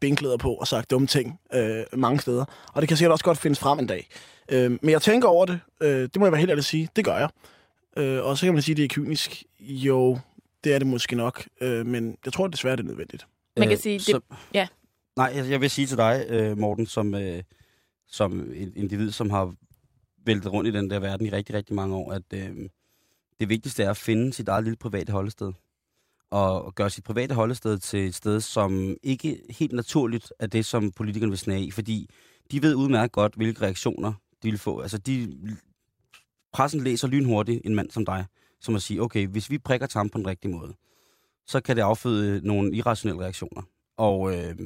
benklæder på og sagt dumme ting øh, mange steder. Og det kan sikkert også godt findes frem en dag. Øh, men jeg tænker over det. Øh, det må jeg være helt ærlig at sige. Det gør jeg. Øh, og så kan man sige, at det er kynisk. Jo, det er det måske nok. Øh, men jeg tror desværre, det er nødvendigt. Man kan Øh, sige, det- så- ja. Nej, jeg, vil sige til dig, øh, Morten, som, øh, som et individ, som har væltet rundt i den der verden i rigtig, rigtig mange år, at øh, det vigtigste er at finde sit eget lille private holdested. Og gøre sit private holdested til et sted, som ikke helt naturligt er det, som politikerne vil snage i. Fordi de ved udmærket godt, hvilke reaktioner de vil få. Altså, de, pressen læser lynhurtigt en mand som dig, som at sige, okay, hvis vi prikker Trump på den rigtige måde, så kan det afføde nogle irrationelle reaktioner. Og øh,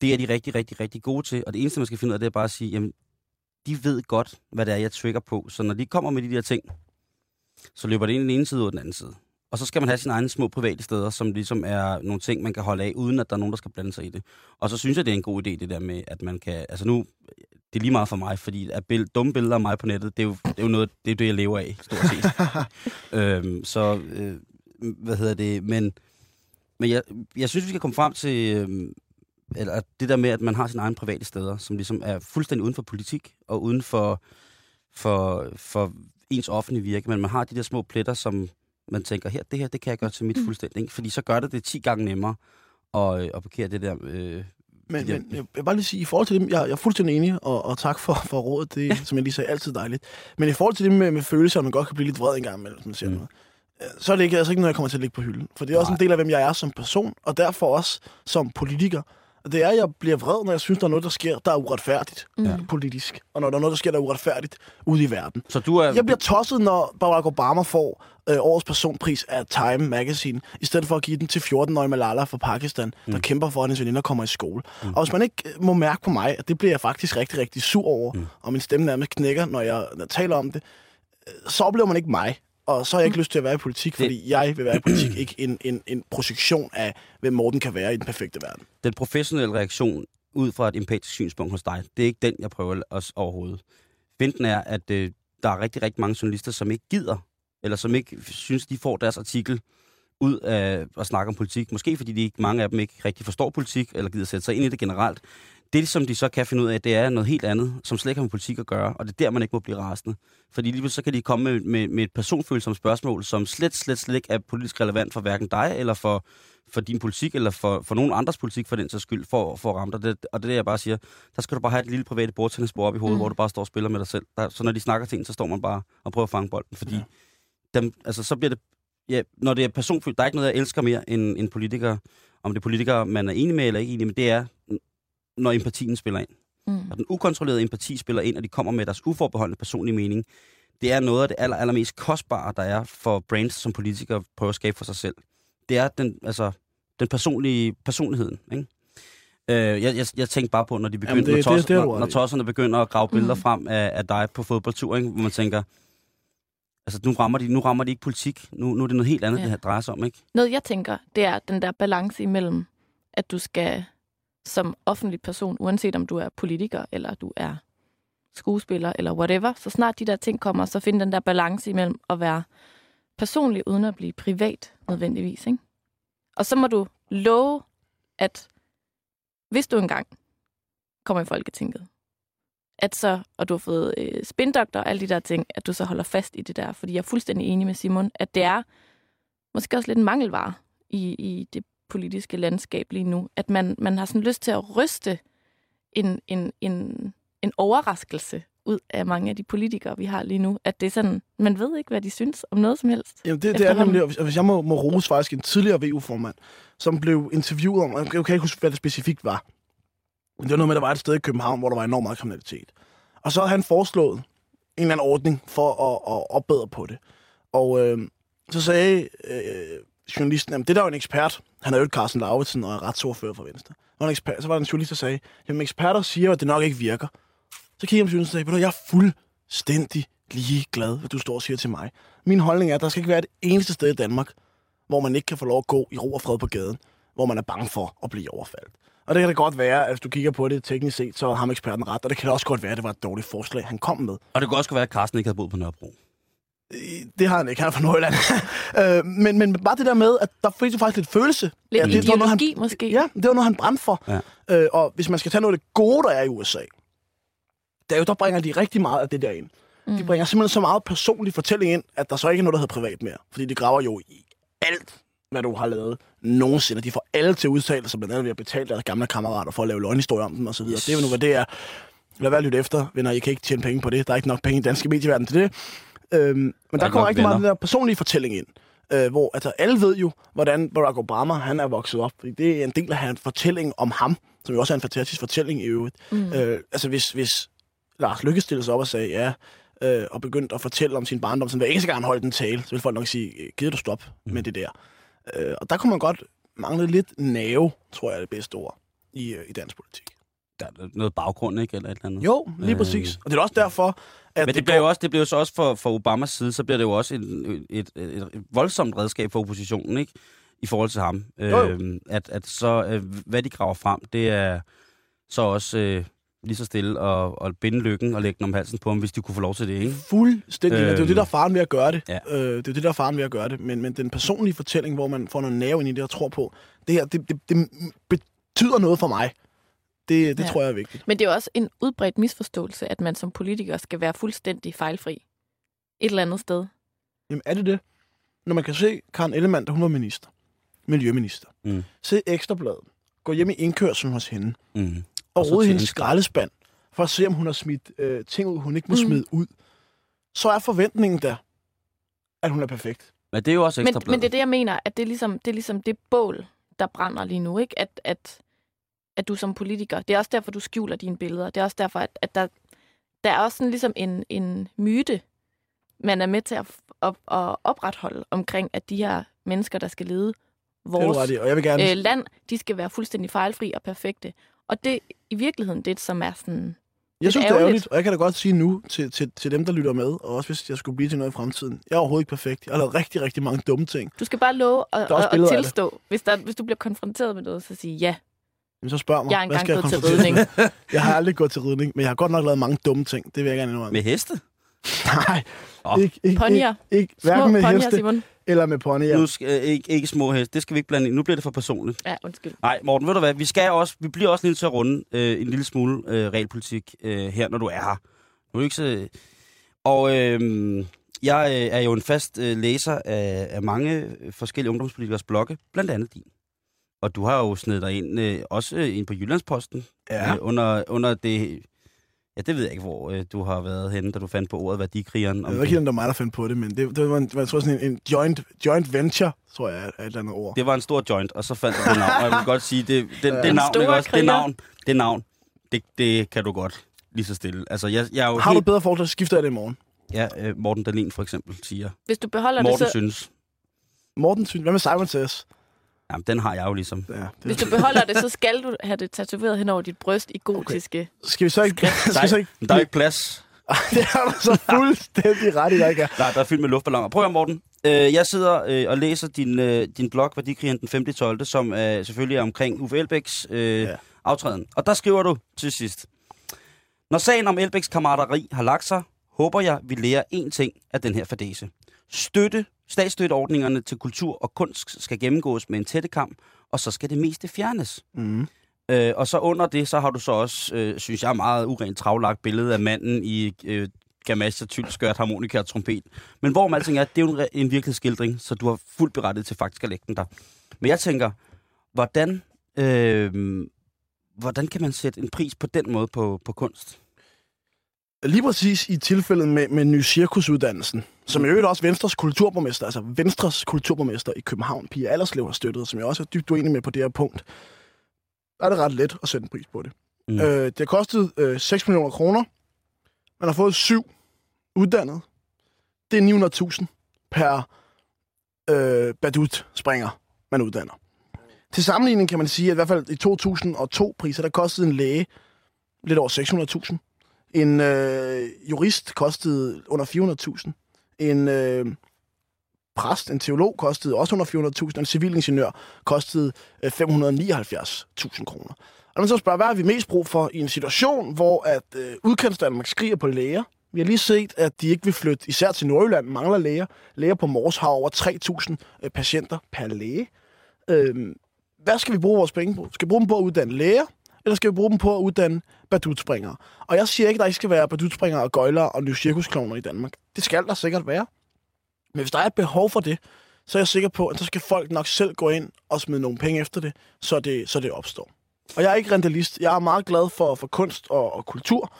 det er de rigtig, rigtig, rigtig gode til. Og det eneste, man skal finde ud af, det er bare at sige, jamen, de ved godt, hvad det er, jeg trigger på. Så når de kommer med de der ting, så løber det ind den ene side og den anden side. Og så skal man have sine egne små private steder, som ligesom er nogle ting, man kan holde af, uden at der er nogen, der skal blande sig i det. Og så synes jeg, det er en god idé, det der med, at man kan... Altså nu, det er lige meget for mig, fordi at bill- dumme billeder af mig på nettet, det er jo, det er jo noget, det er det, jeg lever af, stort set. øhm, så, øh, hvad hedder det, men, men jeg, jeg synes, vi skal komme frem til, øh, eller det der med, at man har sine egne private steder, som ligesom er fuldstændig uden for politik, og uden for, for, for ens offentlige virke, men man har de der små pletter, som man tænker, her, det her, det kan jeg gøre til mit fuldstændig, ikke? fordi så gør det det 10 gange nemmere at, øh, at parkere det der øh, Men, Ja. men jeg vil bare lige sige, i forhold til det, jeg, jeg er fuldstændig enig, og, og tak for, for rådet, det er, som jeg lige sagde, altid dejligt. Men i forhold til det med, med følelser, at man godt kan blive lidt vred en gang imellem, hvis man siger Mm. mm. noget, øh, så er det ikke, altså ikke noget, jeg kommer til at lægge på hylden. For det er også Nej. en del af, hvem jeg er som person, og derfor også som politiker. Det er, at jeg bliver vred, når jeg synes, der er noget, der sker, der er uretfærdigt Ja. politisk. Og når der er noget, der sker, der er uretfærdigt ude i verden. Så du er... Jeg bliver tosset, når Barack Obama får øh, årets personpris af Time Magazine, i stedet for at give den til 14-årige Malala fra Pakistan, mm. der kæmper for, at hendes veninder kommer i skole. Mm. Og hvis man ikke øh, må mærke på mig, at det bliver jeg faktisk rigtig, rigtig sur over, mm. og min stemme nærmest knækker, når jeg, når jeg taler om det, øh, så oplever man ikke mig. Og så har jeg ikke lyst til at være i politik, fordi jeg vil være i politik, ikke en, en, en projektion af, hvem Morten kan være i den perfekte verden. den professionelle reaktion ud fra et empatisk synspunkt hos dig, det er ikke den, jeg prøver os overhovedet. Finten er, at øh, der er rigtig, rigtig mange journalister, som ikke gider, eller som ikke synes, de får deres artikel ud af at snakke om politik. Måske fordi de ikke, mange af dem ikke rigtig forstår politik, eller gider sætte sig ind i det generelt. Det, som de så kan finde ud af, det er noget helt andet, som slet ikke har med politik at gøre, og det er der, man ikke må blive rasende. Fordi lige så kan de komme med, med, med et personfølsomt spørgsmål, som slet, slet, slet ikke er politisk relevant for hverken dig, eller for, for din politik, eller for, for nogen andres politik for den sags skyld, for, for at ramme dig. Det, og det er det, jeg bare siger, der skal du bare have et lille private bordtennisbord op i hovedet, mm. hvor du bare står og spiller med dig selv. Der, så når de snakker til en, så står man bare og prøver at fange bolden, fordi ja. dem, altså, så bliver det, ja, når det er personfølt, der er ikke noget, jeg elsker mere end, end politikere, om det er politikere, man er enig med eller ikke enig med, det er, når empatien spiller ind. Mm. Og den ukontrollerede empati spiller ind, og de kommer med deres uforbeholdende personlige mening. Det er noget af det aller, allermest kostbare, der er for brands som politikere prøver at skabe for sig selv. Det er den, altså, den personlige personligheden. Ikke? Øh, jeg, jeg, jeg tænkte bare på, når de begynder, Jamen, det- når, det- toss, det du når, når tosserne begynder at grave billeder Mm. frem af, af dig på fodboldtur, ikke? hvor man tænker, altså nu rammer de, nu rammer de ikke politik, nu, nu er det noget helt andet, ja. det her drejer sig om, ikke? Noget, jeg tænker, det er den der balance imellem, at du skal som offentlig person, uanset om du er politiker, eller du er skuespiller, eller whatever, så snart de der ting kommer, så find den der balance imellem at være personlig, uden at blive privat nødvendigvis. Ikke? Og så må du love, at hvis du engang kommer i Folketinget, at så, og du har fået øh, spindoktor og alle de der ting, at du så holder fast i det der. Fordi jeg er fuldstændig enig med Simon, at det er måske også lidt en mangelvare i, i det politiske landskab lige nu. At man, man har sådan lyst til at ryste en, en, en, en overraskelse ud af mange af de politikere, vi har lige nu. At det er sådan, man ved ikke, hvad de synes om noget som helst. Jamen, det, det er nemlig, og hvis jeg må, må rose faktisk en tidligere VU-formand, som blev interviewet om, jeg kan ikke huske, hvad det specifikt var. Men det var noget med, at der var et sted i København, hvor der var enormt meget kriminalitet. Og så havde han foreslået en eller anden ordning for at, at opbedre på det. Og øh, så sagde øh, journalisten, jamen det der er jo en ekspert. Han er jo Carsten Lauritsen og er retsordfører for Venstre. Var en ekspert, så var der en journalist, der sagde, jamen eksperter siger, at det nok ikke virker. Så kiggede jeg på journalisten og sagde, jeg er fuldstændig lige glad, hvad du står og siger til mig. Min holdning er, at der skal ikke være et eneste sted i Danmark, hvor man ikke kan få lov at gå i ro og fred på gaden, hvor man er bange for at blive overfaldet. Og det kan da godt være, at hvis du kigger på det teknisk set, så har ham eksperten ret, og det kan da også godt være, at det var et dårligt forslag, han kom med. Og det kan også godt være, at Carsten ikke havde boet på Nørrebro. Øh, Det har han ikke, han er fra Nordjylland. øh, men, men bare det der med, at der fik faktisk lidt følelse. Lidt Ja, det var noget, han- ideologi måske. Ja, det var noget, han brændte for. Ja. Øh, og hvis man skal tage noget af det gode, der er i USA, der, er jo, der bringer de rigtig meget af det der ind. Mm. De bringer simpelthen så meget personlig fortælling ind, at der så ikke er noget, der hedder privat mere. Fordi de graver jo i alt, hvad du har lavet nogensinde. De får alle til at udtale sig, blandt andet ved at betale deres gamle kammerater for at lave løgnhistorier om dem osv. Yes. Det er jo nu, hvad det er. Lad være at lytte efter, venner. I kan ikke tjene penge på det. Der er ikke nok penge i danske medieverden til det. Øhm, men der, der ikke kommer rigtig meget af venner. den der personlige fortælling ind. Øh, hvor altså, alle ved jo, hvordan Barack Obama han er vokset op. Fordi det er en del af hans fortælling om ham, som jo også er en fantastisk fortælling i øvrigt. Mm. Øh, altså hvis, hvis Lars Lykke stillede sig op og sagde, ja, øh, og begyndte at fortælle om sin barndom. Så hver eneste gang han holdt en tale, så ville folk nok sige, gider du stop Mm. med det der. Øh, og der kunne man godt mangle lidt nerve, tror jeg er det bedste ord, i, øh, i dansk politik. Der er noget baggrund, ikke? Eller et eller andet. Jo, lige Øh. præcis. Og det er også derfor, at Men det bliver jo også, det bliver så også for, for Obamas side, så bliver det jo også en, et, et, et voldsomt redskab for oppositionen, ikke? I forhold til ham. Jo, jo. Øh, at, at så, øh, hvad de graver frem, det er så også øh, lige så stille og, og binde lykken og lægge den om halsen på ham, hvis de kunne få lov til det, ikke? Fuldstændig. Øhm. Det er jo det, der er faren ved at gøre det. Ja. Øh, det er jo det, der er faren ved at gøre det. Men, men den personlige fortælling, hvor man får noget nerve ind i det og tror på, det her, det, det, det betyder noget for mig. Det, det Ja. tror jeg er vigtigt. Men det er også en udbredt misforståelse, at man som politiker skal være fuldstændig fejlfri. Et eller andet sted. Jamen er det det? Når man kan se Karen Ellemann, da hun var minister, miljøminister, Mm. se Ekstrabladet, gå hjem i indkørselen hos hende, Mm. og Og rode hendes en- skraldespand, for at se, om hun har smidt øh, ting ud, hun ikke må Mm. smide ud, så er forventningen der, at hun er perfekt. Men det er jo også Men, ekstra men det er det, jeg mener, at det er ligesom det, er ligesom det bål, der brænder lige nu, ikke? At, at, at du som politiker, det er også derfor, du skjuler dine billeder. Det er også derfor, at, at der, der er også sådan ligesom en, en myte, man er med til at, at, at opretholde omkring, at de her mennesker, der skal lede Det vores ret i, og jeg vil gerne... øh, land, de skal være fuldstændig fejlfri og perfekte. Og det i virkeligheden det, som er sådan... Jeg synes, det er ærgerligt. og jeg kan da godt sige nu til, til, til dem, der lytter med, og også hvis jeg skulle blive til noget i fremtiden. Jeg er overhovedet ikke perfekt. Jeg har lavet rigtig, rigtig mange dumme ting. Du skal bare love at, at, det. tilstå, hvis, der, hvis du bliver konfronteret med noget, så sige ja. Men så spørg mig, Jeg er hvad engang skal jeg gået til ridning. Jeg har aldrig gået til ridning, men jeg har godt nok lavet mange dumme ting. Det vil jeg gerne indrømme. Med heste? Nej, Åh. ikke, ikke, ikke, Ponyer. ikke, Små hverken med ponyer, heste Simon. eller med ponyer. Nu skal, øh, ikke, ikke små heste. Det skal vi ikke blande ind. Nu bliver det for personligt. Ja, undskyld. Nej, Morten, ved du hvad? Vi, skal også, vi bliver også lige nødt til at runde øh, en lille smule øh, realpolitik øh, her, når du er her. Nu er ikke så... Og øh, jeg øh, er jo en fast øh, læser af, af mange forskellige ungdomspolitikers blogge, blandt andet din. Og du har jo snedet dig ind, øh, også øh, ind på Jyllandsposten, Ja. øh, under, under det... Ja, det ved jeg ikke, hvor øh, du har været henne, da du fandt på ordet værdikrigeren. Jeg ved ikke, om det var mig, der fandt på det, men det, det var, en, var jeg tror, sådan en, en joint, joint venture, tror jeg, er et eller andet ord. Det var en stor joint, og så fandt du det navn. Og jeg vil godt sige, det, det, Ja. det Den navn, ikke også? Det navn, det navn, det, det kan du godt lige så stille. Altså, jeg, jeg er jo Har du helt... et bedre forslag, så skifter jeg det i morgen. Ja, øh, Morten Dahlin for eksempel siger. Hvis du beholder Morten det, så, synes. Morten, synes- hvad med Simon Says? Jamen, den har jeg jo ligesom. Ja, det, hvis du beholder det, så skal du have det tatoveret hen over dit bryst i gotiske. Skal vi så ikke... skal vi så ikke der er ikke plads. Det har du så fuldstændig ret i, der ikke er. Nej, der er fyldt med luftballoner. Prøv at Morten. Øh, jeg sidder øh, og læser din, øh, din blog, Værdikrigeren den 5. 12., som øh, selvfølgelig er omkring Uffe Elbæks øh, ja. aftræden. Og der skriver du til sidst. Når sagen om Elbæks kammerateri har lagt sig, håber jeg, vi lærer én ting af den her fadese. Støtte, statsstøtteordningerne til kultur og kunst skal gennemgås med en tættekamp, og så skal det meste fjernes. Mm. Øh, og så under det, så har du så også, øh, synes jeg, meget urent travlagt billede af manden i øh, gamasje, tyld skørt, harmonika og trompet. Men hvor alting er, det er jo en, en virkelighedsskildring, så du har fuldt berettet til faktisk at lægge den der. Men jeg tænker, hvordan, øh, hvordan kan man sætte en pris på den måde på, på kunst? Lige præcis i tilfældet med, med ny cirkusuddannelsen, som i øvrigt også Venstres kulturborgmester, altså Venstres kulturborgmester i København, Pia Allerslev, har støttet, som jeg også er dybt uenig med på det her punkt, er det ret let at sætte en pris på det. Mm. Øh, det har kostet øh, 6 millioner kroner. Man har fået syv uddannet. Det er 900.000 per øh, badut-springer, man uddanner. Til sammenligning kan man sige, at i hvert fald i 2002 priser, der kostede en læge lidt over 600.000. En øh, jurist kostede under 400.000. En øh, præst, en teolog, kostede også under 400.000. Og en civilingeniør kostede øh, 579.000 kroner. Og man så spørger, hvad har vi mest brug for i en situation, hvor at øh, udkantsdanmark skriger på læger? Vi har lige set, at de ikke vil flytte, især til Nordjylland, mangler læger. Læger på Mors har over 3.000 øh, patienter per læge. Øh, hvad skal vi bruge vores penge på? Skal vi bruge dem på at uddanne læger, eller skal vi bruge dem på at uddanne badutspringere? Og jeg siger ikke, at der ikke skal være badutspringere og gøjlere og nye cirkusklovner i Danmark. Det skal der sikkert være. Men hvis der er et behov for det, så er jeg sikker på, at så skal folk nok selv gå ind og smide nogle penge efter det, så det, så det opstår. Og jeg er ikke rentalist. Jeg er meget glad for, for kunst og, og kultur,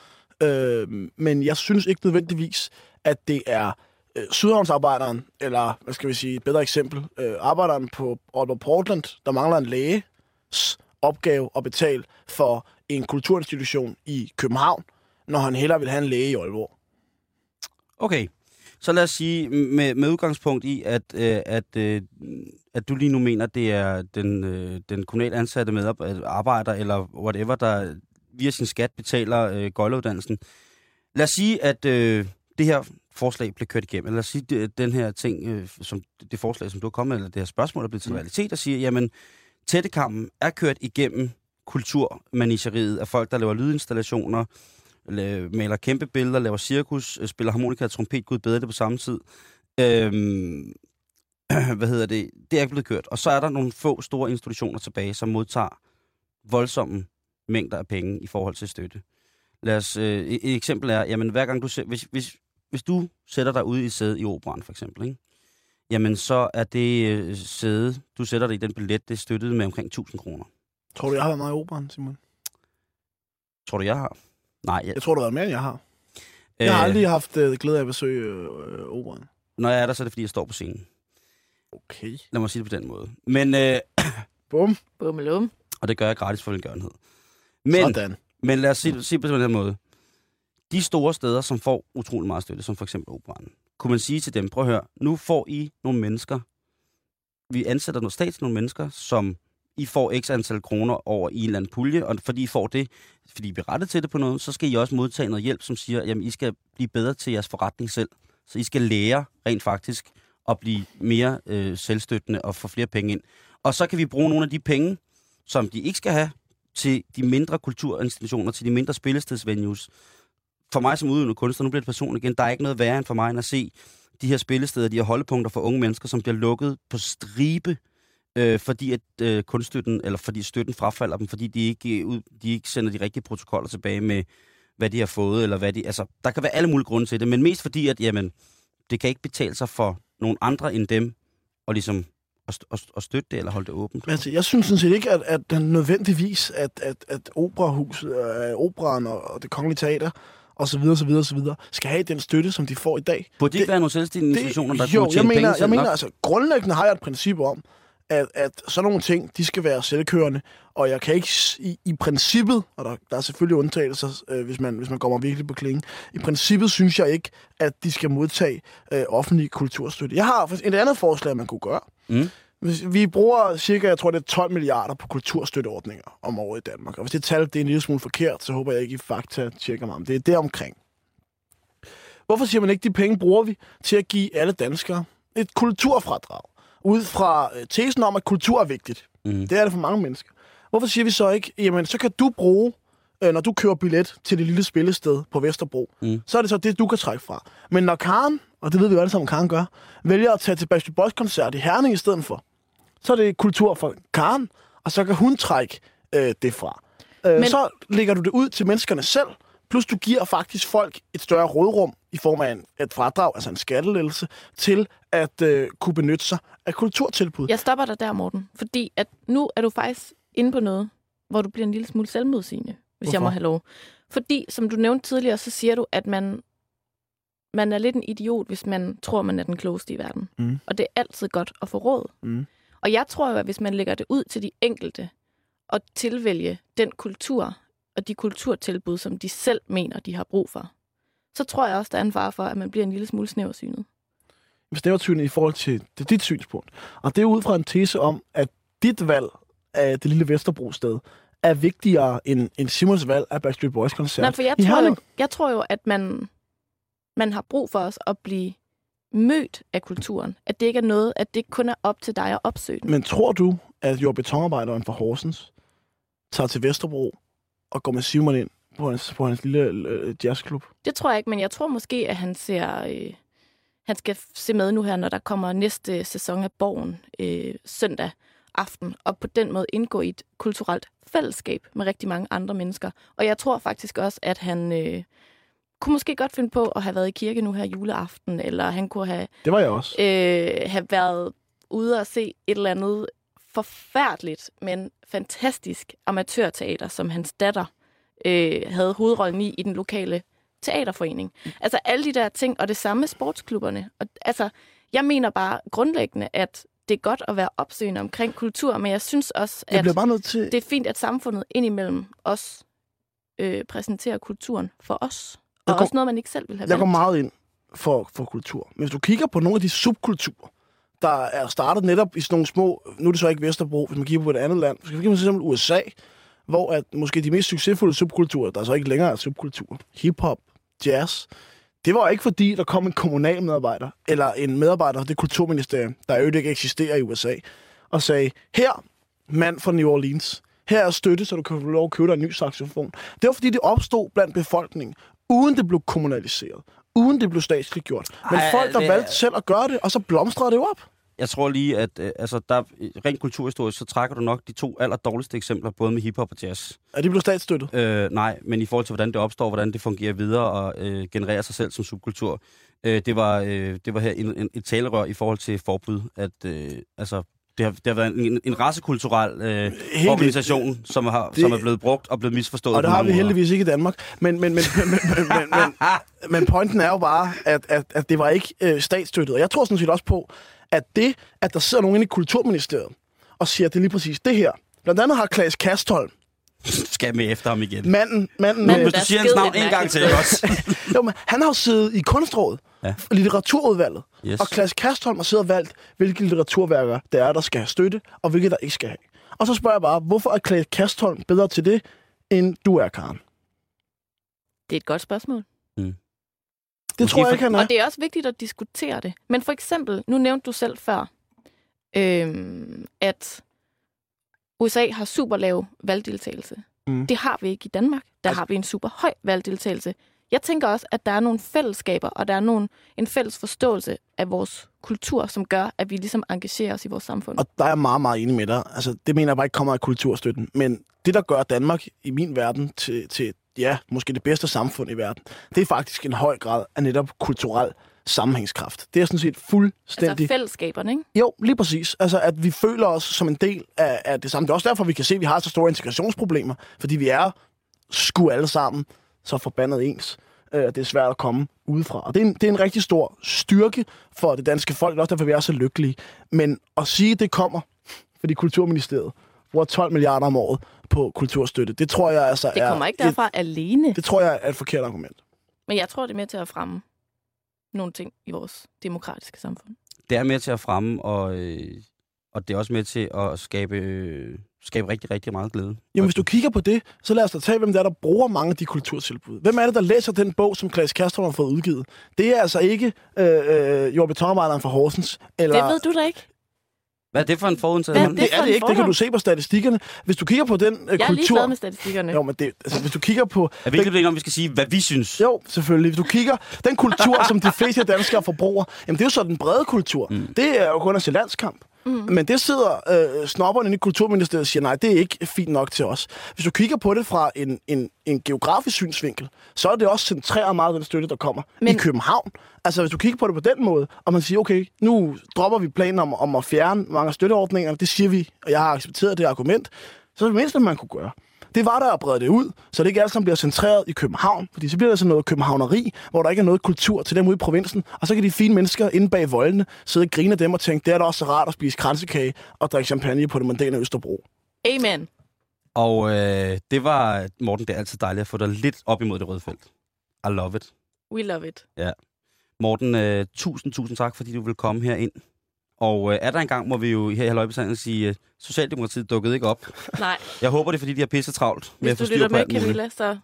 øh, men jeg synes ikke nødvendigvis, at det er øh, Sydhavnsarbejderen, eller hvad skal vi sige, et bedre eksempel, øh, arbejderen på Aalborg Portland, der mangler en læge, opgave at betale for en kulturinstitution i København, når han hellere vil have en læge i Aalborg. Okay, så lad os sige, med, med udgangspunkt i, at, øh, at, øh, at du lige nu mener, det er den, øh, den kommunalt ansatte medarbejder, arbejder, eller whatever, der via sin skat betaler øh, gøjleuddannelsen. Lad os sige, at øh, det her forslag bliver kørt igennem. Lad os sige, det, den her ting, øh, som, det forslag, som du har kommet med, eller det her spørgsmål, er blevet til en realitet, og siger, jamen, tættekampen er kørt igennem kulturmanageriet af folk, der laver lydinstallationer, maler kæmpe billeder, laver cirkus, øh, spiller harmonika og trompet, gud bedre det på samme tid. Øhm, hvad hedder det? Det er ikke blevet kørt. Og så er der nogle få store institutioner tilbage, som modtager voldsomme mængder af penge i forhold til støtte. Lad os, øh, et, eksempel er, jamen hver gang du, ser, hvis, hvis, hvis du sætter dig ude i sæde i operan for eksempel, ikke? Jamen så er det øh, sæde, du sætter dig i den billet, det er støttet med omkring 1000 kroner. Tror du, jeg har været meget i operan, Simon? Tror du, jeg har? Nej, jeg, Jeg tror, du har været mere, end jeg har. Jeg har aldrig haft øh, glæde af at besøge øh, operan. Når jeg er der, så er det fordi, jeg står på scenen. Okay. Lad mig sige det på den måde. Men, øh, Bum. Bummelum. og det gør jeg gratis for velgørenhed. Men, Sådan. men lad os sige, sige det på den her måde. De store steder, som får utrolig meget støtte, som for eksempel operan, kunne man sige til dem, prøv at høre, nu får I nogle mennesker, vi ansætter noget stats nogle mennesker, som I får x antal kroner over i en eller anden pulje, og fordi I får det, fordi I er til det på noget, så skal I også modtage noget hjælp, som siger, jamen I skal blive bedre til jeres forretning selv. Så I skal lære rent faktisk at blive mere øh, selvstøttende og få flere penge ind. Og så kan vi bruge nogle af de penge, som de ikke skal have, til de mindre kulturinstitutioner, til de mindre spillestedsvenues. For mig som udøvende kunstner, nu bliver det personligt igen, der er ikke noget værre end for mig end at se de her spillesteder, de her holdepunkter for unge mennesker, som bliver lukket på stribe, øh, fordi at øh, kunststøtten, eller fordi støtten frafalder dem, fordi de ikke, øh, ud, de ikke sender de rigtige protokoller tilbage med, hvad de har fået, eller hvad de... Altså, der kan være alle mulige grunde til det, men mest fordi, at jamen, det kan ikke betale sig for nogen andre end dem, og ligesom at, at, at støtte det, eller holde det åbent. Altså, jeg synes sådan set ikke, at, at den nødvendigvis, at, at, at operahuset, øh, operan og, og det kongelige teater, og så videre, så videre, så videre, skal have den støtte, som de får i dag. Burde det ikke være nogle selvstændige institutioner, der jo, kunne jeg tjene mener, penge jeg mener nok? altså, grundlæggende har jeg et princip om, at, at sådan nogle ting, de skal være selvkørende, og jeg kan ikke i, i princippet, og der, der er selvfølgelig undtagelser, øh, hvis, man, hvis man mig virkelig på klingen, i princippet synes jeg ikke, at de skal modtage øh, offentlig kulturstøtte. Jeg har et andet forslag, man kunne gøre. Mm. Vi bruger cirka, jeg tror det er 12 milliarder på kulturstøtteordninger om året i Danmark. Og hvis det tal det er en lille smule forkert, så håber jeg ikke, I fakta tjekker mig om det. er deromkring. Hvorfor siger man ikke, de penge bruger vi til at give alle danskere et kulturfradrag? Ud fra øh, tesen om, at kultur er vigtigt. Mm. Det er det for mange mennesker. Hvorfor siger vi så ikke, jamen så kan du bruge, øh, når du kører billet til det lille spillested på Vesterbro, Mm. så er det så det, du kan trække fra. Men når Karen, og det ved vi jo alle sammen, Karen gør, vælger at tage til Backstreet Boys koncert i Herning i stedet for, så er det kultur for Karen, og så kan hun trække øh, det fra. Øh, Men-. Så lægger du det ud til menneskerne selv, plus du giver faktisk folk et større rådrum i form af en, et fradrag, altså en skattelettelse, til at øh, kunne benytte sig af kulturtilbud. Jeg stopper dig der, Morten, fordi at nu er du faktisk inde på noget, hvor du bliver en lille smule selvmodsigende, hvis jeg må Hvorfor? have lov. Fordi, som du nævnte tidligere, så siger du, at man, man er lidt en idiot, hvis man tror, man er den klogeste i verden. Mm. Og det er altid godt at få råd. Mm. Og jeg tror jo, at hvis man lægger det ud til de enkelte, og tilvælge den kultur og de kulturtilbud, som de selv mener, de har brug for, så tror jeg også, der er en fare for, at man bliver en lille smule snæversynet. snæversynet i forhold til det, dit synspunkt. Og det er ud fra en tese om, at dit valg af det lille Vesterbro-sted er vigtigere end, end Simons valg af Backstreet Boys-koncert. Nej, for jeg tror, jo, jeg tror jo, at man, man har brug for os at blive mødt af kulturen. At det ikke er noget, at det kun er op til dig at opsøge den. Men tror du, at jord- betonarbejderen fra Horsens tager til Vesterbro og går med Simon ind på hans, på hans lille øh, jazzklub? Det tror jeg ikke, men jeg tror måske, at han ser... Øh, han skal se med nu her, når der kommer næste sæson af Borgen øh, søndag aften, og på den måde indgå i et kulturelt fællesskab med rigtig mange andre mennesker. Og jeg tror faktisk også, at han øh, kunne måske godt finde på at have været i kirke nu her juleaften, eller han kunne have Det var jeg også. øh, have været ude og se et eller andet forfærdeligt, men fantastisk amatørteater, som hans datter øh, havde hovedrollen i i den lokale teaterforening. Altså alle de der ting, og det samme med sportsklubberne. Og, altså, jeg mener bare grundlæggende, at det er godt at være opsøgende omkring kultur, men jeg synes også, Jeg at bliver bare nødt til... det er fint, at samfundet indimellem os øh, præsenterer kulturen for os. Og går- også noget, man ikke selv vil have Jeg går valgt. meget ind for, for kultur. Men hvis du kigger på nogle af de subkulturer, der er startet netop i sådan nogle små, nu er det så ikke Vesterbro, hvis man kigger på et andet land, hvis man kigger på eksempel USA, hvor at måske de mest succesfulde subkulturer, der så ikke længere er subkulturer, hiphop, jazz, det var ikke fordi, der kom en kommunal medarbejder, eller en medarbejder af det kulturministerium, der jo ikke eksisterer i USA, og sagde, her, mand fra New Orleans, her er støtte, så du kan få lov at købe dig en ny saxofon. Det var fordi, det opstod blandt befolkningen, uden det blev kommunaliseret, uden det blev statsligt gjort. Men Ej, folk, der det valgte selv at gøre det, og så blomstrede det jo op. Jeg tror lige, at øh, altså, der, rent kulturhistorisk, så trækker du nok de to aller dårligste eksempler, både med hiphop og jazz. Er det blev statsstøttet? Øh, nej, men i forhold til, hvordan det opstår, hvordan det fungerer videre og øh, genererer sig selv som subkultur. Øh, det, var, øh, det var her en, en, et talerør i forhold til forbud, at øh, altså, det, har, det har været en, en racekulturel øh, Helt organisation, som, har, Det- som er blevet brugt og blevet misforstået. Og det har vi måder. heldigvis ikke i Danmark. Men, men, men, men, men, men, men, men pointen er jo bare, at, at, at det var ikke øh, statsstøttet. Og jeg tror sådan set også på, at det, at der sidder nogen inde i Kulturministeriet og siger, at det er lige præcis det her. Blandt andet har Klaas Kastholm, Skal med efter ham igen. manden, manden, Manden, med, Hvis du siger hans navn en gang til, ikke også? jo, men han har jo siddet i kunstrådet, Ja. litteraturudvalget. Yes. Og Klaas Kastholm har siddet og valgt, hvilke litteraturværker der er, der skal have støtte, og hvilke der ikke skal have. Og så spørger jeg bare, hvorfor er Klaas Kastholm bedre til det, end du er, Karen? Det er et godt spørgsmål. Det Måske tror jeg ikke, han er. Og det er også vigtigt at diskutere det. Men for eksempel, nu nævnte du selv før, øhm, at USA har super lav valgdeltagelse. Mm. Det har vi ikke i Danmark. Der Altså- har vi en super høj valgdeltagelse. Jeg tænker også, at der er nogle fællesskaber, og der er nogle, en fælles forståelse af vores kultur, som gør, at vi ligesom engagerer os i vores samfund. Og der er jeg meget, meget enig med dig. Altså, det mener jeg bare ikke kommer af kulturstøtten. Men det, der gør Danmark i min verden til, til ja, måske det bedste samfund i verden, det er faktisk en høj grad af netop kulturel sammenhængskraft. Det er sådan set fuldstændig... altså fællesskaberne, ikke? Jo, lige præcis. Altså, at vi føler os som en del af, af det samme. Det er også derfor, vi kan se, at vi har så store integrationsproblemer. Fordi vi er sgu alle sammen så forbandet ens. Øh, det er svært at komme udefra. Og det er, en, det er en rigtig stor styrke for det danske folk. Det er også derfor, vi er så lykkelige. Men at sige, at det kommer, fordi Kulturministeriet bruger 12 milliarder om året på kulturstøtte, det tror jeg altså Det er... kommer ikke et, derfra alene, det tror jeg er et forkert argument. men jeg tror, det er med til at fremme nogle ting i vores demokratiske samfund. det er med til at fremme, og, øh, og det er også med til at skabe, øh, skabe rigtig, rigtig meget glæde. Jamen, hvis du kigger på det, så lad os da tage, hvem det er, der bruger mange af de kulturtilbud. Hvem er det, der læser den bog, som Klaas Kastrup har fået udgivet? Det er altså ikke øh, øh, jordbetonarbejderen fra Horsens. Eller... Det ved du da ikke. Hvad er det for en er hånd? det? det er det ikke. Det kan du se på statistikkerne. Hvis du kigger på den øh, Jeg er kultur... ligeglad med statistikkerne. Jo, men det, altså, hvis du kigger på... Er vi ikke enige om, vi skal sige, hvad vi synes? Jo, selvfølgelig. Hvis du kigger, den kultur, som de fleste danskere forbruger, jamen det er jo så den brede kultur. Mm. Det er jo kun at se landskamp. Mm. Men det sidder øh, snobberne inde i Kulturministeriet og siger, nej, det er ikke fint nok til os. Hvis du kigger på det fra en, en, en geografisk synsvinkel, så er det også centreret meget af den støtte, der kommer. Men- i København. Altså, hvis du kigger på det på den måde, og man siger, okay, nu dropper vi planen om, om at fjerne mange af støtteordningerne, det siger vi, og jeg har accepteret det argument, så er det mindste, man kunne gøre. Det var der at brede det ud, så det ikke alt sammen bliver centreret i København, fordi så bliver der sådan noget københavneri, hvor der ikke er noget kultur til dem ude i provinsen, og så kan de fine mennesker inde bag voldene sidde og grine af dem og tænke, det er da også så rart at spise kransekage og drikke champagne på det mondæne Østerbro. Amen. Og øh, det var, Morten, det er altid dejligt at få dig lidt op imod det røde felt. I love it. We love it. Morten, øh, tusind, tusind tak, fordi du vil komme her ind. Og øh, er der en gang, må vi jo her i Halløjbesanden sige, øh, Socialdemokratiet dukkede ikke op. Nej, Jeg håber, det er, fordi de har pisse travlt med hvis at få du styr lytter på med, muligt. Camilla, så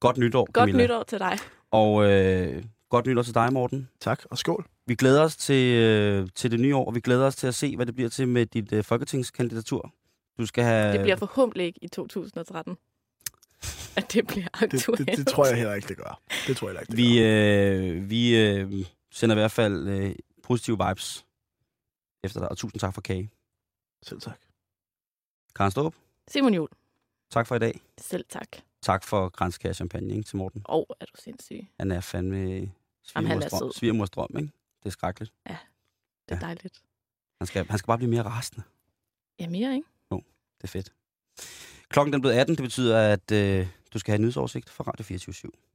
Godt nytår, godt Camilla. nytår til dig. Og øh, godt nytår til dig, Morten. Tak, og skål. Vi glæder os til, øh, til det nye år, og vi glæder os til at se, hvad det bliver til med dit øh, folketingskandidatur. Du skal have... Det bliver forhåbentlig ikke i 2013, at det bliver Det, aktuelt. det, det, tror jeg heller ikke, det gør. Det tror jeg heller ikke, det Vi, gør. øh, vi øh, sender i hvert fald øh, positive vibes efter dig, og tusind tak for kage. Selv tak. Karen Ståb, Simon Jul, tak for i dag. selv tak. Tak for kranskær champagne ikke, til Morten. Og er du sindssyg. Han er fandme er svigermors svigermors drøm, ikke? Det er skrækkeligt. Det er Ja. dejligt. Han skal, han skal bare blive mere rasende. Ja, mere, ikke? Det er fedt. Klokken den er blevet 18, det betyder, at øh, du skal have en nyhedsoversigt fra Radio 24 /7.